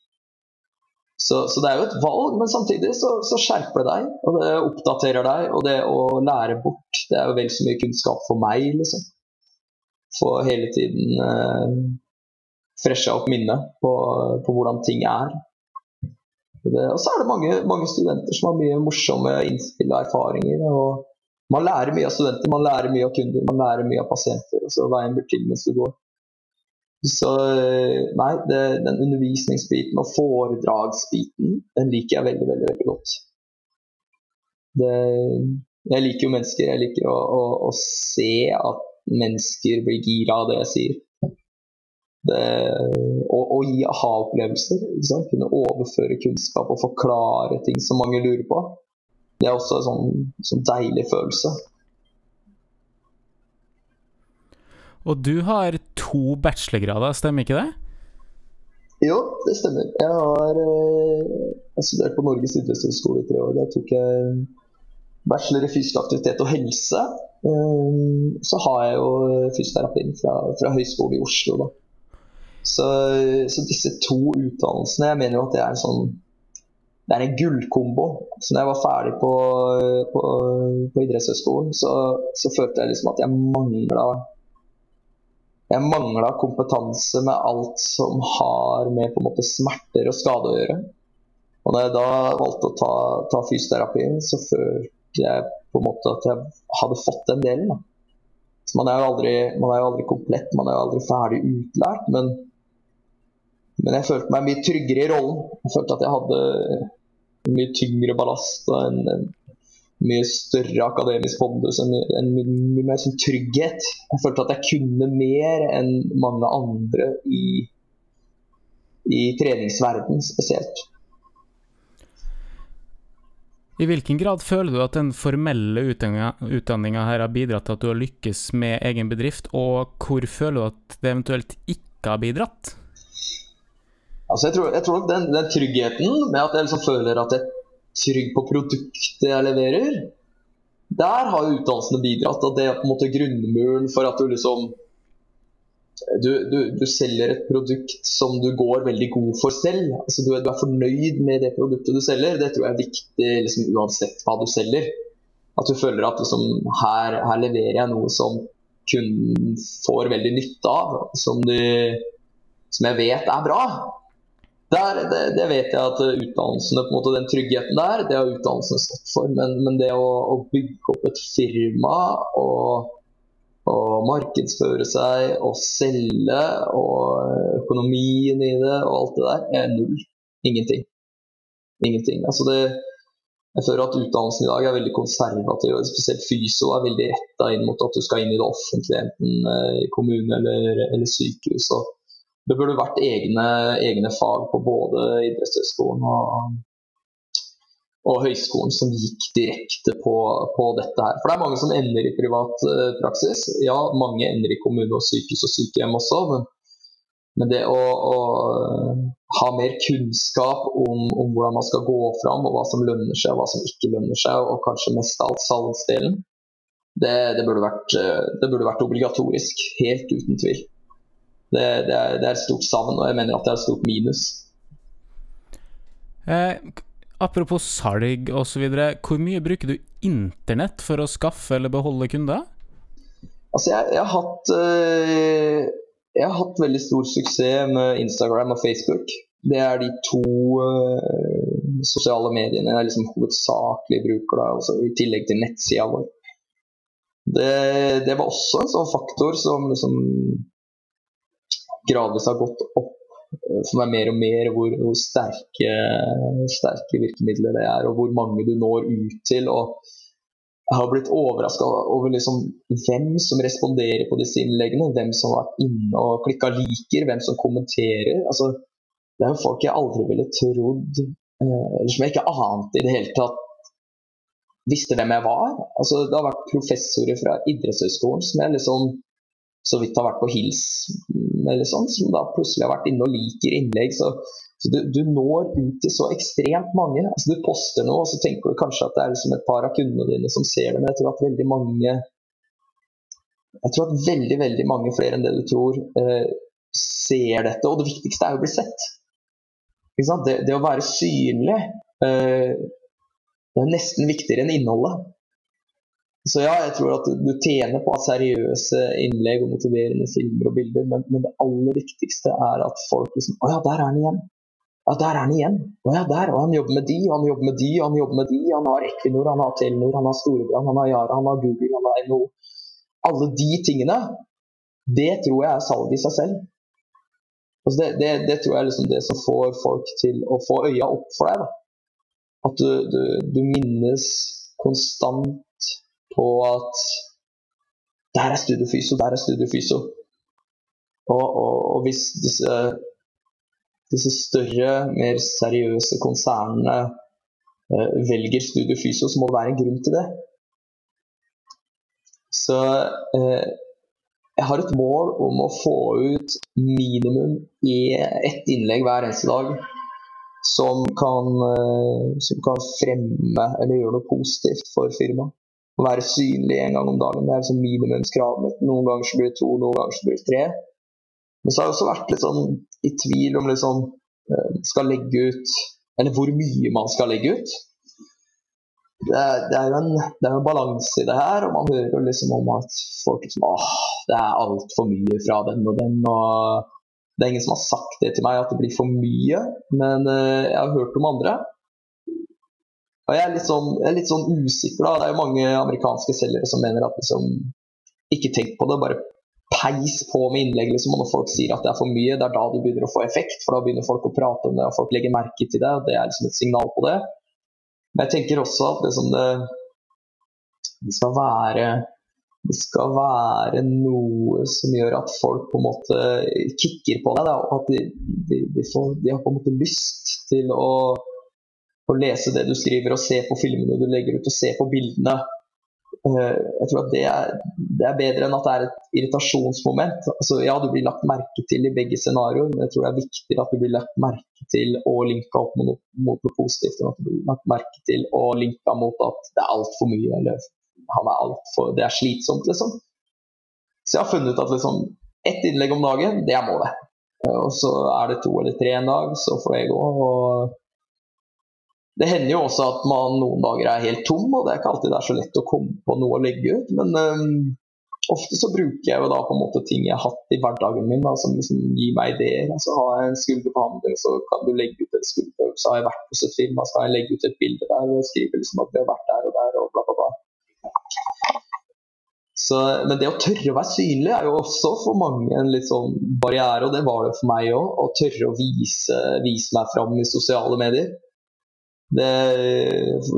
Så, så det er jo et valg, men samtidig så, så, skjerper det deg. Og det oppdaterer deg. Og det å lære bort, det er jo vel så mye kunnskap for meg, liksom. Få hele tiden eh, fresha opp minnet på, på, hvordan ting er. Og så er det mange, mange, studenter som har mye morsomme innspill og erfaringer. og Man lærer mye av studenter, man lærer mye av kunder, man lærer mye av pasienter. og så Veien blir til mens du går. Så nei, det, den undervisningsbiten og foredragsbiten, den liker jeg veldig, veldig, veldig godt. Det, jeg liker jo mennesker. Jeg liker å, å, å se at mennesker blir gira av det jeg sier. Det, og, og, gi aha-opplevelser. Kunne overføre kunnskap og forklare ting som mange lurer på. Det er også en sånn, sånn deilig følelse. Og du har to bachelorgrader, stemmer ikke det? Jo, det stemmer. Jeg har eh, jeg studert på Norges idrettshøgskole i tre år. Der tok jeg bachelor i fysisk aktivitet og helse. Eh, så har jeg jo fysioterapien fra, fra Høgskolen i Oslo. da. Så, så, disse to utdannelsene Jeg mener jo at det er en sånn det er en gullkombo. Så når jeg var ferdig på, på, på idrettshøyskolen, så, så, følte jeg liksom at jeg mangla jeg mangla kompetanse med alt som har med på en måte smerter og skade å gjøre. Og når jeg da valgte å ta, ta fysioterapien, så følte jeg på en måte at jeg hadde fått den delen. Man er, jo aldri, man er jo aldri komplett, man er jo aldri ferdig utlært. Men men jeg følte meg mye tryggere i rollen. Jeg følte at jeg hadde mye tyngre ballast og en, en mye større akademisk pondus. En, en, mye mer sånn trygghet. Jeg følte at jeg kunne mer enn mange andre i, i treningsverden spesielt. I hvilken grad føler du at den formelle utdanninga her har bidratt til at du har lykkes med egen bedrift, og hvor føler du at det eventuelt ikke har bidratt? Altså jeg, tror, jeg tror den, den, tryggheten med at jeg liksom føler at jeg er trygg på produktet jeg leverer, der har utdannelsene bidratt. At det er på en måte grunnmuren for at du liksom du, du, du, selger et produkt som du går veldig god for selv. Altså, du, er, fornøyd med det produktet du selger. Det tror jeg er viktig liksom, uansett hva du selger. At du føler at liksom, her, her, leverer jeg noe som kunden får veldig nytte av. Som, de, som jeg vet er bra. Der, det, det, vet jeg at utdannelsene, på en måte den tryggheten der, det har utdannelsene stått for. Men, men det å, å, bygge opp et firma og og, markedsføre seg og selge og økonomien i det og alt det der er null. Ingenting. Ingenting. Altså det, jeg føler at utdannelsen i dag er veldig konservativ. Spesielt fyso er veldig retta inn mot at du skal inn i det offentlige, enten eh, i kommune eller, eller sykehus. Og det burde vært egne, egne fag på både idrettshøyskolen og og høyskolen som gikk direkte på, på, dette her. For det er mange som ender i privat uh, praksis. Ja, mange ender i kommune og sykehus og sykehjem også. Men, men det å, å, ha mer kunnskap om, om, hvordan man skal gå fram, og hva som lønner seg og hva som ikke lønner seg, og kanskje mest av alt salgsdelen, det, det, burde vært, eh, det, burde vært, obligatorisk. Helt uten tvil. Det, det er, er, et stort savn, og jeg mener at det er et stort minus. Eh, Apropos salg osv., hvor mye bruker du internett for å skaffe eller beholde kunder? Altså, jeg, jeg, har hatt, øh, jeg, har hatt veldig stor suksess med Instagram og Facebook. Det er de to øh, sosiale mediene jeg liksom hovedsakelig bruker, da, også, i tillegg til nettsida vår. Det, det, var også en sånn faktor som liksom gradvis har gått opp for meg mer og mer hvor, hvor sterke, sterke, virkemidler det er, og hvor mange du når ut til. og jeg har blitt overraska over liksom hvem som responderer på disse innleggene. Hvem som vært inne og klikka liker, hvem som kommenterer. Altså, det er jo folk jeg aldri ville trodd, eh, eller som jeg ikke ante i det hele tatt visste hvem jeg var. Altså, det har vært professorer fra idrettshøyskolen som jeg liksom så vidt har vært på hils eller sånn, som da plutselig har vært inne og liker innlegg. Så, så du, du, når ut til så ekstremt mange. Altså, du poster noe, og så tenker du kanskje at det er liksom et par av kundene dine som ser det, men jeg tror at veldig mange jeg tror at veldig veldig mange flere enn det du tror, eh, ser dette. Og det viktigste er jo å bli sett. Det, det, å være synlig eh, det er nesten viktigere enn innholdet. Så ja, jeg tror at du tjener på seriøse innlegg og motiverende filmer og bilder, men, men det aller viktigste er at folk liksom Å ja, der er han igjen. Ja, der er han igjen. Å ja, der. Og han jobber med de, og han jobber med de, og han jobber med de. Han har Equinor, han har Telenor, han har Storebrand, han har Yara, han har Google, han har NHO. Alle de tingene, det tror jeg er salg i seg selv. Altså det, det, det, tror jeg er liksom det som får folk til å få øya opp for deg. Da. At du, du, du minnes konstant på at der er studiefyso, der er studiefyso. Og, og, og hvis disse, disse, større, mer seriøse konsernene eh, velger studiefyso, så må det være en grunn til det. Så eh, jeg har et mål om å få ut minimum i ett innlegg hver eneste dag som kan, eh, som kan fremme eller gjøre noe positivt for firmaet å være synlig en gang om dagen. Det er liksom minimumskravet. Noen ganger så blir det to, noen ganger så blir det tre. Men så har jeg også vært litt sånn i tvil om liksom skal legge ut Eller hvor mye man skal legge ut. Det er, det er jo en, en balanse i det her, og man hører jo liksom om at folk liksom åh, det er altfor mye fra den og den. og Det er ingen som har sagt det til meg, at det blir for mye, men uh, jeg har hørt om andre og jeg er litt sånn, er litt sånn usikker. da, Det er jo mange amerikanske selgere som mener at liksom, ikke tenk på det, bare peis på med innlegg. Liksom, Når folk sier at det er for mye, det er da du begynner å få effekt. For da begynner folk å prate om det, og folk legger merke til det. og Det er liksom et signal på det. Men jeg tenker også at liksom det, det, skal være, det skal være noe som gjør at folk på en måte kicker på deg. Da, at de, de, de, får, de har på en måte lyst til å å lese det du skriver og se på filmene du legger ut og se på bildene. Eh, jeg tror at det er, det er, bedre enn at det er et irritasjonsmoment. Altså, ja, du blir lagt merke til i begge scenarioer, men jeg tror det er viktigere at du blir lagt merke til og linka opp mot, mot noe positivt, enn at du blir lagt merke til og linka mot at det er altfor mye, eller han er alt for, det er slitsomt, liksom. Så jeg har funnet ut at liksom, ett innlegg om dagen, det er målet. Eh, og så er det to eller tre en dag, så får det gå. og det hender jo også at man noen dager er helt tom, og det er ikke alltid det er så lett å komme på noe å legge ut. Men um, ofte så bruker jeg jo da på en måte ting jeg har hatt i hverdagen min da, som liksom gir meg ideer. Altså Har jeg en skulderbehandling, så kan du legge ut en skulderøvelse. Har jeg vært hos et firma, så kan jeg legge ut et bilde der og skrive liksom at vi har vært der og der og bla, bla, bla. Så, men det å tørre å være synlig er jo også for mange en litt sånn barriere, og det var det for meg òg. Å tørre å vise, vise meg fram i sosiale medier. Det,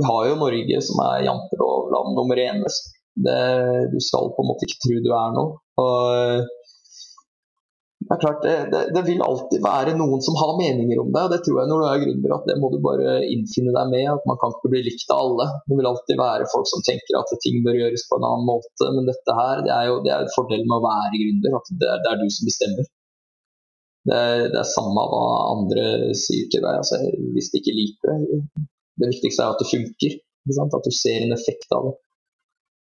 har jo Norge som er jantelovland nummer én. du skal på en måte ikke tro du er noe. Og det er klart, det, det, det, vil alltid være noen som har meninger om deg, og Det tror jeg når du er gründer at det må du bare innfinne deg med. At man kan ikke bli likt av alle. Det vil alltid være folk som tenker at ting bør gjøres på en annen måte. Men dette her, det er jo det er fordelen med å være gründer. At det, det er du som bestemmer. Det er, det er samme hva andre sier til deg. Altså, hvis de ikke liker det. Det viktigste er at det funker. At du ser en effekt av det.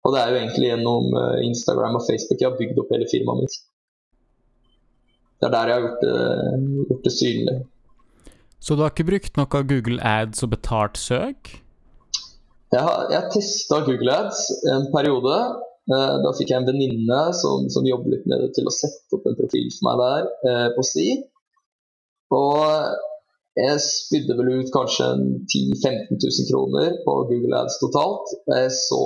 Og det er jo egentlig gjennom eh, Instagram og Facebook jeg har bygd opp hele firmaet mitt. Det er der jeg har gjort det, gjort det synlig. Så du har ikke brukt noe av Google Ads og betalt søk? Jeg har, jeg testa Google Ads en periode. Eh, da fikk jeg en venninne som, som jobbet med det til å sette opp en profil for meg der eh, på Si. Og jeg spydde vel ut kanskje 10 000-15 000 kroner på Google Ads totalt. Jeg så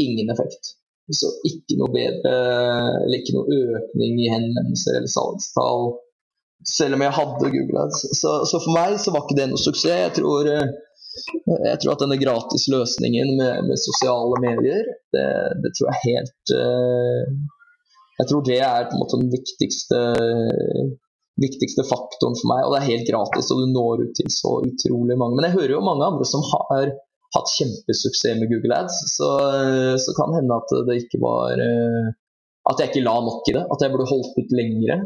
ingen effekt. Så ikke noe bedre, eller ikke noe økning i henvendelser eller salgstall. Selv om jeg hadde Google Ads. Så, så, for meg så var ikke det noe suksess. Jeg tror eh, jeg tror at denne gratis løsningen med, med sosiale medier, det, det, tror jeg helt uh, Jeg tror det er på en måte den viktigste, viktigste faktoren for meg. Og det er helt gratis, og du når ut til så utrolig mange. Men jeg hører jo mange andre som har hatt kjempesuksess med Google Ads, så, så kan hende at det ikke var uh, at jeg ikke la nok i det. At jeg burde holdt ut lengre.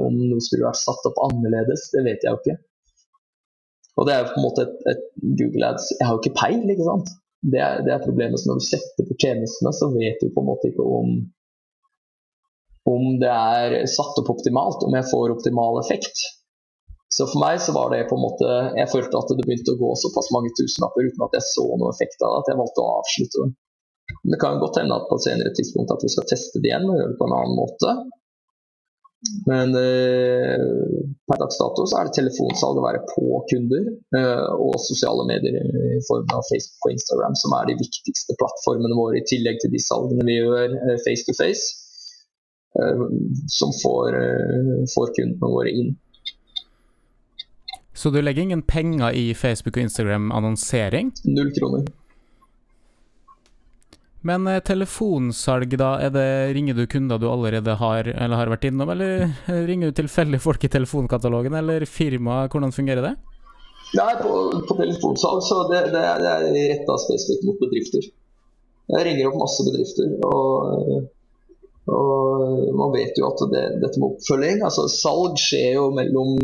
Om noe skulle vært satt opp annerledes, det vet jeg jo ikke. Og det er jo på en måte et, et Google Ads Jeg har jo ikke peil, ikke sant. Det er, det er problemet. Så når du setter på tjenestene, så vet du på en måte ikke om om det er satt opp optimalt, om jeg får optimal effekt. Så for meg så var det på en måte Jeg følte at det begynte å gå såpass mange tusenlapper uten at jeg så noe effekt av det, at jeg valgte å avslutte det. Men det kan jo godt hende at på et senere tidspunkt at vi skal teste det igjen og gjøre det på en annen måte. Men eh, per dags dato så er det telefonsalg å være på kunder eh, og sosiale medier i form av Facebook og Instagram som er de viktigste plattformene våre, i tillegg til de salgene vi gjør eh, face to face, eh, som får, eh, får, kundene våre inn. Så du legger ingen penger i Facebook og Instagram-annonsering? Null kroner. Men eh, telefonsalg, da, er det, ringer du kunder du allerede har eller har vært innom, eller ringer du tilfeldige folk i telefonkatalogen, eller firma, hvordan fungerer det? Nei, på, på telefonsalg så det, det, det er retta spesifikt mot bedrifter. Jeg ringer opp masse bedrifter, og, og man vet jo at det, dette med oppfølging altså Salg skjer jo mellom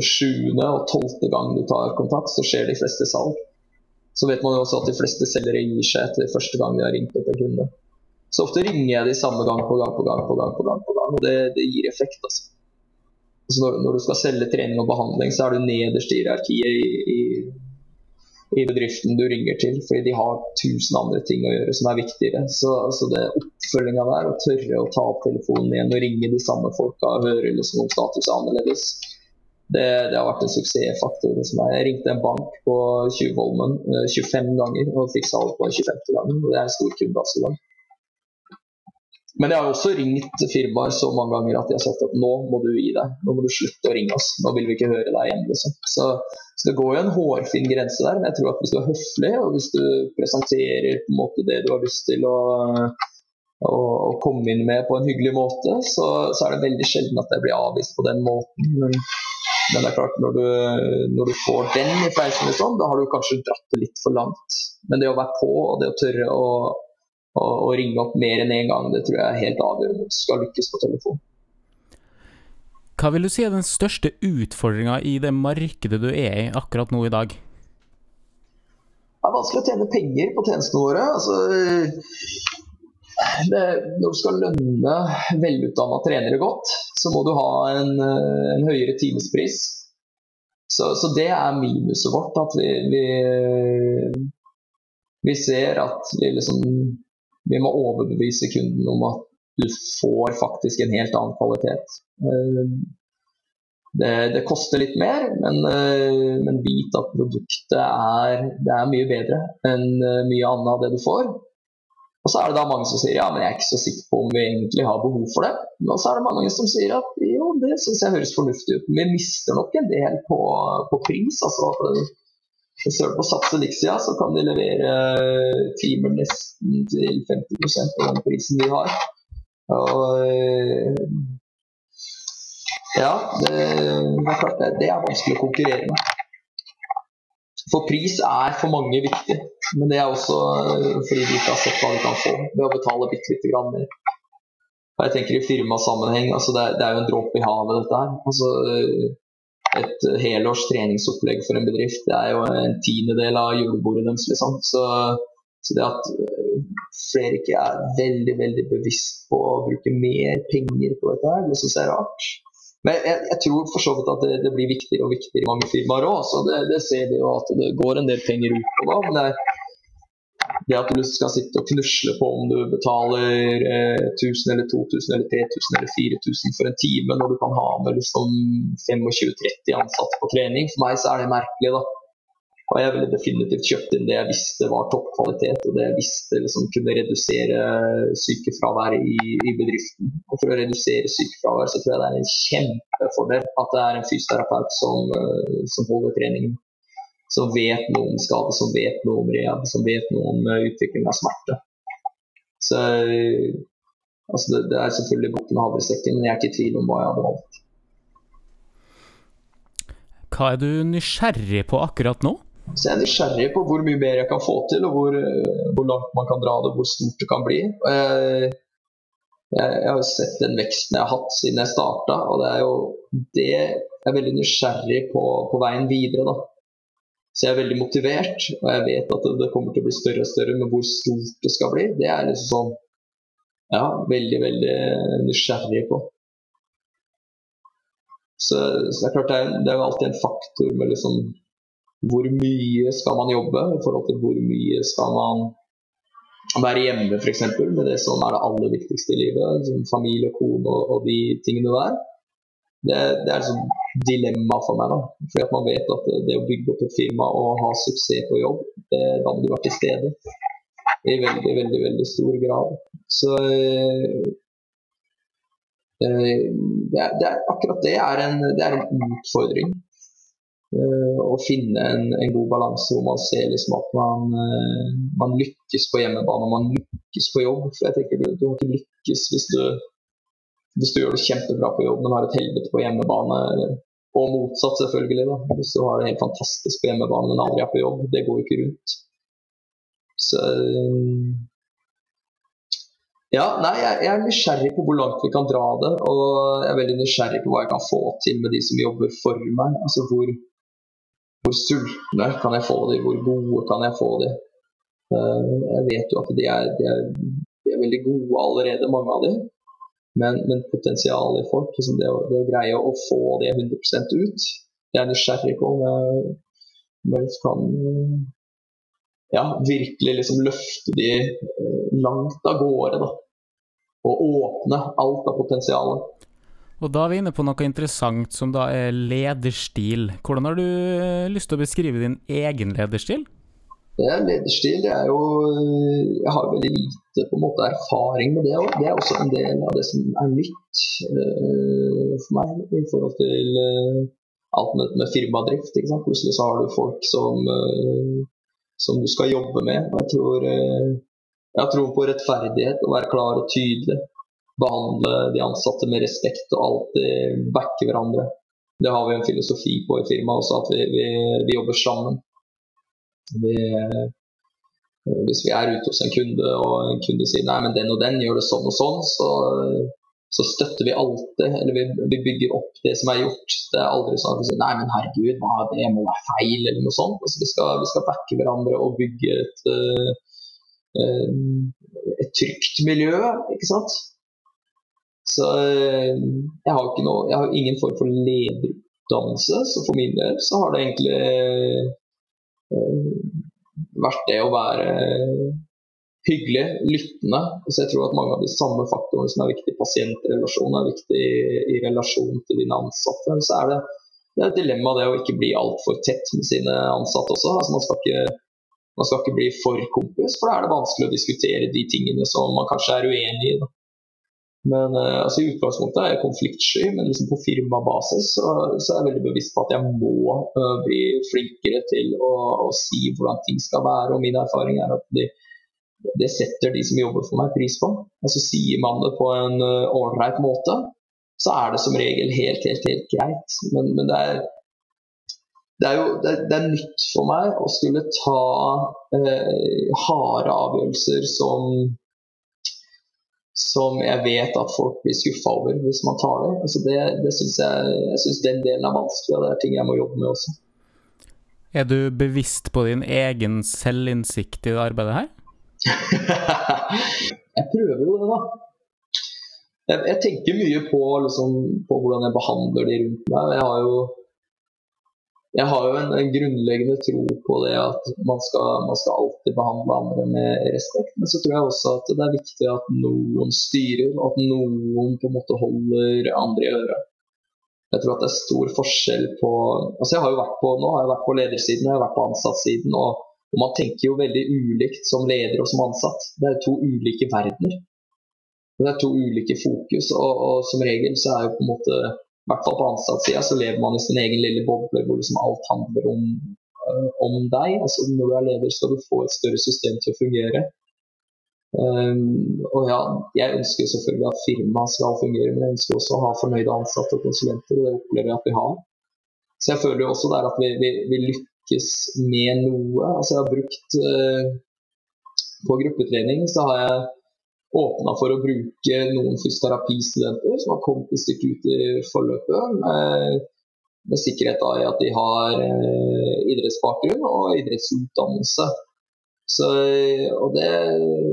sjuende og tolvte gang du tar kontakt, så skjer de fleste salg. Så vet man jo også at de fleste selgere gir seg etter første gang de har ringt opp en kunde. Så ofte ringer jeg de samme gang på gang på gang på gang, på gang, på gang og det, det gir effekt. altså. Så når, når, du skal selge trening og behandling, så er du nederst i hierarkiet i, i, i, bedriften du ringer til, fordi de har tusen andre ting å gjøre som er viktigere. Så, altså det oppfølginga der, å tørre å ta opp telefonen igjen og ringe de samme folka og høre liksom om status er annerledes, det, det, har vært en suksessfaktor. Jeg ringte en bank på Tjuvholmen 25 eh, ganger og fikk salg på 25. gangen. Det er en stor kunde i dag. Men jeg har også ringt firmaer så mange ganger at de har sagt at nå må du gi deg. Nå må du slutte å ringe oss. Nå vil vi ikke høre deg igjen. Liksom. Så, så, det går jo en hårfin grense der. Men jeg tror at hvis du er høflig, og hvis du presenterer på en måte det du har lyst til å, å komme inn med på en hyggelig måte, så, så, er det veldig sjelden at jeg blir avvist på den måten. Men Men det er klart, når du, når du får den i fleisen, sånn, da har du kanskje dratt det litt for langt. Men det å være på og det å tørre å, å, å ringe opp mer enn én en gang, det tror jeg er helt avgjørende hvis du skal lykkes på telefon. Hva vil du si er den største utfordringa i det markedet du er i akkurat nå i dag? Det er vanskelig å tjene penger på tjenestene våre. Altså, det, når du skal lønne velutdanna trenere godt, så må du ha en, en høyere timespris. Så, så, det er minuset vårt. At vi, vi, vi ser at vi, liksom, vi må overbevise kunden om at du får faktisk en helt annen kvalitet. Det, det, koster litt mer, men, eh, men vit at produktet er, er, mye bedre enn eh, mye annet av det du får. Og så er det da mange som sier ja, men jeg er ikke så sikker på om vi egentlig har behov for det. Og så er det mange som sier at jo, det syns jeg høres fornuftig ut. Vi mister nok en del på, på pris. altså at hvis på Sats Elixia, så kan de levere timer nesten til 50% av den prisen vi har. Og ja, det, det, er klart det, det er vanskelig å konkurrere med. For pris er for mange viktig, men det er også eh, fordi de ikke har sett hva de kan få ved å betale bitte lite grann mer. Jeg tenker i firmasammenheng, altså det, er, det er jo en dråpe i havet dette her. Altså, et helårs treningsopplegg for en bedrift det er jo en tiendedel av julebordet deres. Liksom. Så, så, det at eh, flere ikke er veldig veldig bevisst på å bruke mer penger på dette, her, det syns jeg er rart. Men jeg, jeg, tror for så vidt at det, det, blir viktigere og viktigere i mange firmaer òg. Det, det, ser vi jo at det går en del penger ut på da. Men det, det at du skal sitte og knusle på om du betaler eh, 1000 eller 2000 eller 3000 eller 4000 for en time, når du kan ha med liksom 25-30 ansatte på trening, for meg så er det merkelig. da. Og jeg ville definitivt kjøpt inn det jeg visste var toppkvalitet, og det jeg visste liksom kunne redusere sykefraværet i, i, bedriften. Og for å redusere sykefravær så tror jeg det er en kjempefordel at det er en fysioterapeut som, eh, som holder treningen. Som vet noe om skade, som vet noe om rehab, som vet noe om eh, utvikling av smerte. Så altså det, det, er selvfølgelig bukken med havresekken, men jeg er ikke i tvil om hva jeg hadde valgt. Hva er du nysgjerrig på akkurat nå? Så jeg er nysgjerrig på hvor mye mer jeg kan få til, og hvor, eh, hvor langt man kan dra det, hvor stort det kan bli. Jeg, jeg, har jo sett den veksten jeg har hatt siden jeg starta, og det er jo det jeg er veldig nysgjerrig på, på veien videre. da. Så jeg er veldig motivert, og jeg vet at det kommer til å bli større og større, men hvor stort det skal bli, det er liksom sånn Ja, veldig, veldig nysgjerrig på. Så, så det er klart det er jo alltid en faktor med liksom hvor mye skal man jobbe i forhold til hvor mye skal man være hjemme f.eks. med det som er det aller viktigste i livet, som familie, kone og, og, de tingene der. Det, det er et dilemma for meg. da, fordi at Man vet at det å bygge opp et firma og ha suksess på jobb, det, da må du være til stede i veldig, veldig, veldig stor grad. Så øh, det, er, det er, akkurat det er en, det er en utfordring. Eh, å finne en, en, god balanse hvor man ser liksom at man, eh, man, lykkes på hjemmebane og man lykkes på jobb. For jeg tenker Du, du har ikke lykkes hvis du, hvis du gjør det kjempebra på jobb, men har et helvete på hjemmebane. Og motsatt, selvfølgelig. da. Hvis du har det helt fantastisk på hjemmebane, men aldri er på jobb. Det går ikke rundt. Så ja, nei, jeg, jeg, er nysgjerrig på hvor langt vi kan dra det. Og jeg er veldig nysgjerrig på hva jeg kan få til med de som jobber for meg. Altså hvor, hvor sultne kan jeg få de, hvor gode kan jeg få de. Eh, jeg vet jo at de er, de er, de er veldig gode allerede, mange av de. Men, men potensialet i folk, liksom det, å, det, å, greie å få det 100% ut, jeg er nysgjerrig på om jeg, om jeg kan ja, virkelig liksom løfte de eh, langt av gårde. da. Og åpne alt av potensialet. Og da er vi inne på noe interessant som da er lederstil. Hvordan har du eh, lyst til å beskrive din egen lederstil? Ja, lederstil er jo Jeg har veldig lite på en måte erfaring med det Og Det er også en del av det som er nytt uh, for meg i forhold til uh, alt med, med firmadrift. Plutselig så har du folk som, uh, som du skal jobbe med. Jeg tror, jeg tror på rettferdighet, å være klar og tydelig behandle de ansatte med respekt og alltid backe hverandre. det har vi en filosofi på i firmaet også, at vi, vi, vi jobber sammen. Vi, hvis vi er ute hos en kunde og en kunde sier nei, men den og den gjør det sånn og sånn, så, så støtter vi alltid, eller vi, vi, bygger opp det som er gjort. Det er aldri sånn at vi sier nei, men herregud, hva, det må være feil, eller noe sånt. Altså, vi, skal, vi skal backe hverandre og bygge et, et trygt miljø, ikke sant. Så eh, jeg har, noe, jeg har ingen form for lederutdannelse, så for min del så har det egentlig øh, vært det å være hyggelig, lyttende. Så jeg tror at mange av de samme faktorene som er viktig i pasientrelasjon, er viktig i relasjon til dine ansatte. Så er det, det er et dilemma det å ikke bli altfor tett med sine ansatte også. Altså man, skal ikke, man skal ikke bli for kompis, for da er det vanskelig å diskutere de tingene som man kanskje er uenig i. Da. Men uh, altså, I utgangspunktet er jeg konfliktsky, men liksom på firmabasis så, så, er jeg veldig bevisst på at jeg må uh, bli flinkere til å, å, si hvordan ting skal være. Og min erfaring er at de, det setter de som jobber for meg, pris på. Altså Sier man det på en eh, ålreit uh, måte, så er det som regel helt, helt, helt greit. Men, men det, er, det, er, jo det er, det er, nytt for meg å skulle ta harde avgjørelser som som jeg vet at folk blir skuffa over hvis man tar det. Altså det, det synes jeg, jeg synes den delen er vanskelig, og det er ting jeg må jobbe med også. Er du bevisst på din egen selvinnsikt i det arbeidet her? jeg prøver jo det, da. Jeg, jeg tenker mye på, liksom, på, hvordan jeg behandler de rundt meg. Jeg har jo jeg har jo en, en, grunnleggende tro på det at man skal, man skal, alltid behandle andre med respekt. Men så tror jeg også at det er viktig at noen styrer, og at noen på en måte holder andre i øret. Jeg tror at det er stor forskjell på altså jeg har jo vært på, Nå har jeg vært på ledersiden og jeg har vært på ansattsiden. Og, og man tenker jo veldig ulikt som leder og som ansatt. Det er to ulike verdener. Det er to ulike fokus, og, og som regel så er jo på en måte i hvert fall på ansattsida så lever man i sin egen lille boble hvor liksom alt handler om, uh, om deg. Altså Når du er leder, skal du få et større system til å fungere. Um, og ja, Jeg ønsker selvfølgelig at firmaet skal fungere, men jeg ønsker også å ha fornøyde ansatte og konsulenter. og Det opplever jeg at vi har. Så jeg føler jo også der at vi, vi, vi lykkes med noe. Altså Jeg har brukt uh, På gruppetrening så har jeg åpna for å bruke noen fysioterapistudenter som har kommet et stykke ut i forløpet. Med, med sikkerhet i at de har eh, idrettsbakgrunn og idrettsutdannelse. Så, og det,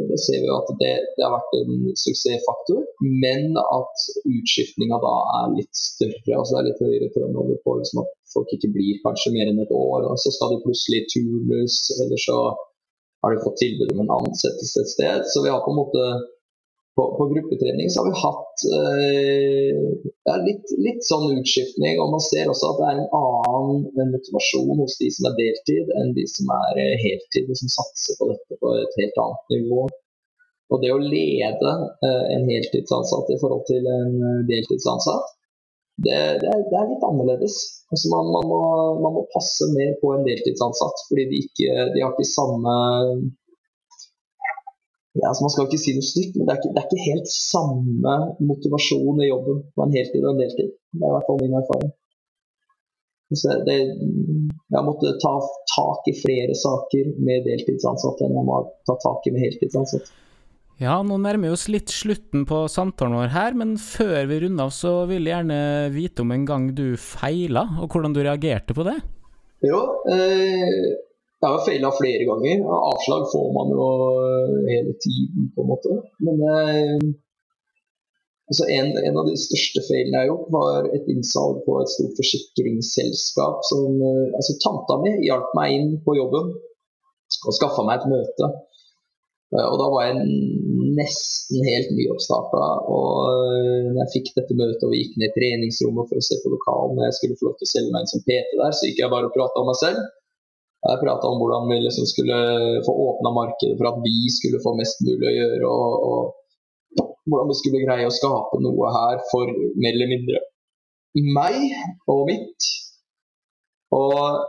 det, ser vi at det, det, har vært en suksessfaktor, men at utskiftninga da er litt større. altså Det er litt høyere turnover på liksom at folk ikke blir kanskje mer enn et år. og Så skal de plutselig turnus, eller så har de fått tilbud om en ansettelse et sted. Så vi har på en måte på, på gruppetrening så har vi hatt eh, ja, litt, litt, sånn utskiftning. Og man ser også at det er en annen motivasjon hos de som er deltid, enn de som er eh, heltid og som satser på dette på et helt annet nivå. Og det å lede eh, en heltidsansatt i forhold til en eh, deltidsansatt, det, det, er, det er, litt annerledes. Altså man, man, må, man, må, passe mer på en deltidsansatt, fordi de, ikke, de har ikke samme ja, altså Man skal ikke si noe stygt, men det er, ikke, det er ikke helt samme motivasjon i jobben på en heltid og en deltid. Det er i hvert fall min erfaring. Det, jeg måtte ta tak i flere saker med deltidsansatte enn jeg må ta tak i med heltidsansatte. Ja, nå nærmer vi oss litt slutten på samtalen vår her, men før vi runder av, så vil jeg gjerne vite om en gang du feila, og hvordan du reagerte på det? Jo, eh, jeg har feila flere ganger. Avslag får man jo hele tiden, på en måte. Men eh, altså en, en, av de største feilene jeg har gjort, var et innsalg på et stort forsikringsselskap som eh, Altså, tanta mi hjalp meg inn på jobben og skaffa meg et møte. Eh, og da var jeg nesten helt nyoppstarta. Og eh, når jeg fikk dette møtet og vi gikk ned i treningsrommet for å se på lokalen, og jeg skulle få lov til å selge meg inn som PT der, så gikk jeg bare og prata om meg selv. Jeg prata om hvordan vi liksom skulle få åpna markedet for at vi skulle få mest mulig å gjøre. Og, og hvordan vi skulle greie å skape noe her for mer eller mindre meg og mitt. Og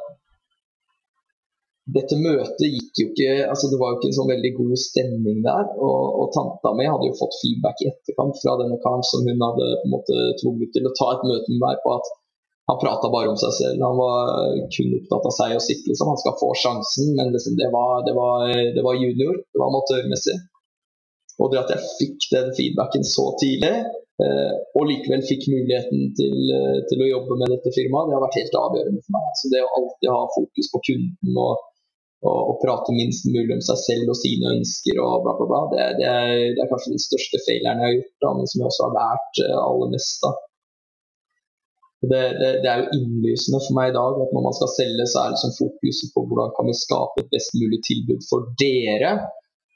dette møtet gikk jo ikke altså Det var jo ikke en sånn veldig god stemning der. Og, og tanta mi hadde jo fått feedback i etterkant fra denne karen som hun hadde på en måte tvunget til å ta et møte med meg på at han prata bare om seg selv. Han var kun opptatt av seg og sitt. Liksom. Han skal få sjansen, men liksom, det, var, det, var, det, var, junior. Det var amatørmessig. Og det at jeg fikk den feedbacken så tidlig, eh, og likevel fikk muligheten til, eh, til, å jobbe med dette firmaet, det har vært helt avgjørende for meg. Så det å alltid ha fokus på kunden og, og, og prate minst mulig om seg selv og sine ønsker og bla, bla, bla, det, det, er, det er, kanskje den største feileren jeg har gjort, da, men som jeg også har lært eh, aller mest av. Det, det, er jo innlysende for meg i dag at når man skal selge, så er liksom fokuset på hvordan kan vi skape et best mulig tilbud for dere.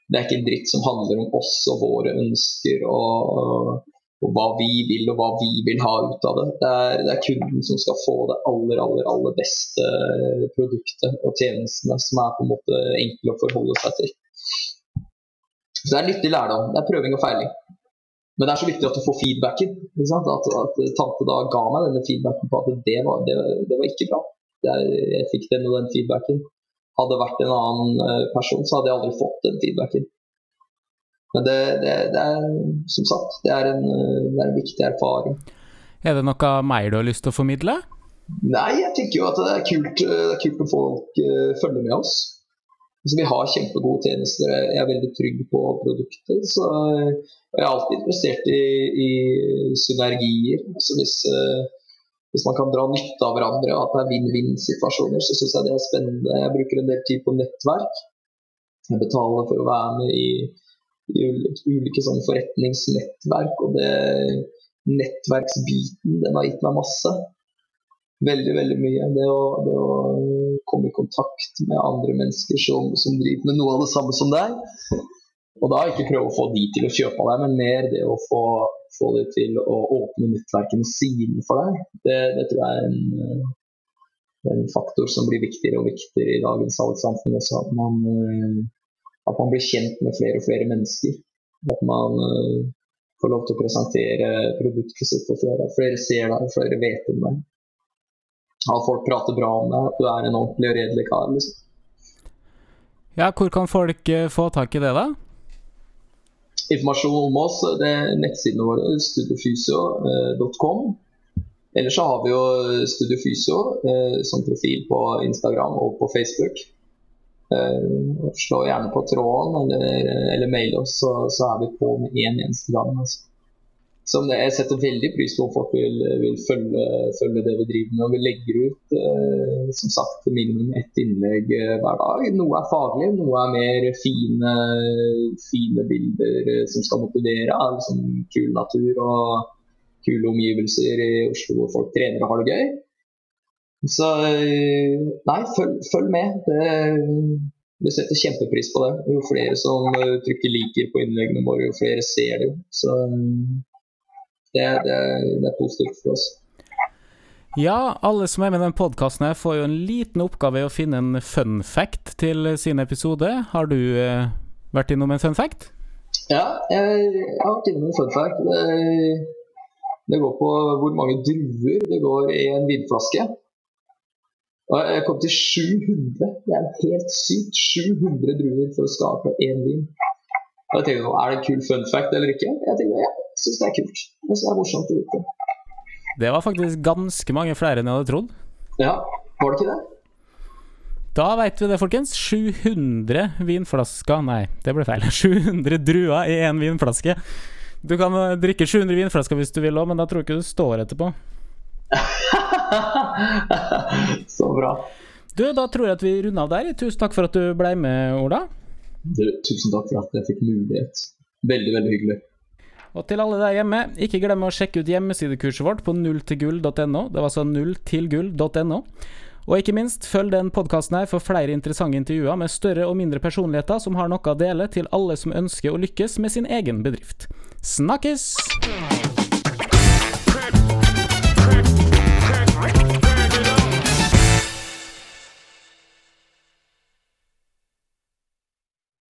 Det er ikke en dritt som handler om oss og våre ønsker og, og hva vi vil og hva vi vil ha ut av det. Det er, det er, kunden som skal få det aller, aller, aller beste produktet og tjenestene som er på en måte enkle å forholde seg til. Så det er nyttig lærdom. Det er prøving og feiling. Men det er så viktig at du får feedbacken. At, at, tante da ga meg denne feedbacken på at det var, det, det var ikke bra. Er, jeg fikk den og den feedbacken. Hadde det vært en annen eh, person, så hadde jeg aldri fått den feedbacken. Men det, det, det er som sagt, det er, en, det er en viktig erfaring. Er det noe mer du har lyst til å formidle? Nei, jeg tenker jo at det er kult, det er kult at folk uh, følger med oss. Altså, vi har kjempegode tjenester. Jeg er veldig trygg på produktet. Så jeg er alltid interessert i, i synergier. Altså hvis, uh, hvis, man kan dra nytte av hverandre, og at det er vinn-vinn-situasjoner, så syns jeg det er spennende. Jeg bruker en del tid på nettverk. Jeg betaler for å være med i, i ulike sånne forretningsnettverk. Og det nettverksbiten, den har gitt meg masse. Veldig, veldig mye. Det å, det å komme i kontakt med andre mennesker som, som, driver med noe av det samme som deg. Og da ikke prøve å få de til å kjøpe av deg, men mer det å få, få de til å åpne nettverkene sine for deg. Det, det tror jeg er en, en, faktor som blir viktigere og viktigere i dagens salgssamfunn også. At man, at man, blir kjent med flere og flere mennesker. At man får lov til å presentere produktet sitt for flere. Flere ser deg, flere vet om deg at folk prater bra om deg, at du er en ordentlig og redelig kar. liksom. Ja, hvor kan folk uh, få tak i det, da? Informasjon om oss, det er nettsidene våre, studiofysio.com. Ellers så har vi jo Studiofysio uh, som profil på Instagram og på Facebook. Uh, slå gjerne på tråden eller, eller mail oss, så, så, er vi på med én en eneste gang. Altså som det, jeg setter veldig pris på om folk vil, vil følge, følge, det vi driver med. og Vi legger ut eh, som sagt minimum ett innlegg eh, hver dag. Noe er faglig, noe er mer fine, fine bilder eh, som skal motivere. Liksom kul natur og kule omgivelser i Oslo hvor folk trener og har det gøy. Så eh, nei, følg, følg med. Vi setter kjempepris på det. Jo flere som eh, trykker liker på innleggene våre, jo flere ser det. Så det, det, det er positivt for oss. Ja, alle som er med i denne podkasten får jo en liten oppgave i å finne en fun fact til sin episode. Har du eh, vært innom en fun fact? Ja, jeg, jeg har vært innom en fun fact. Det, det, går på hvor mange druer det går i en vinflaske. Og jeg kom til 700. Det er helt sykt. 700 druer for å skape én vin. Og jeg tenkte, Er det en kul fun fact eller ikke? Jeg tenkte, ja, syns det er kult. Jeg synes det er morsomt å vite. Det var faktisk ganske mange flere enn jeg hadde trodd. Ja, var det ikke det? Da veit vi det, folkens. 700 vinflasker Nei, det ble feil. 700 druer i én vinflaske. Du kan drikke 700 vinflasker hvis du vil òg, men da tror jeg ikke du står etterpå. Så bra. Du, da tror jeg at vi runder av der. Tusen takk for at du ble med, Ola. Du, tusen takk for at jeg fikk mulighet. Veldig, veldig hyggelig. Og til alle der hjemme, ikke glem å sjekke ut hjemmesidekurset vårt på nulltilgull.no. Det var altså nulltilgull.no. Og ikke minst, følg den podkasten her for flere interessante intervjuer med større og mindre personligheter som har noe å dele til alle som ønsker å lykkes med sin egen bedrift. Snakkes!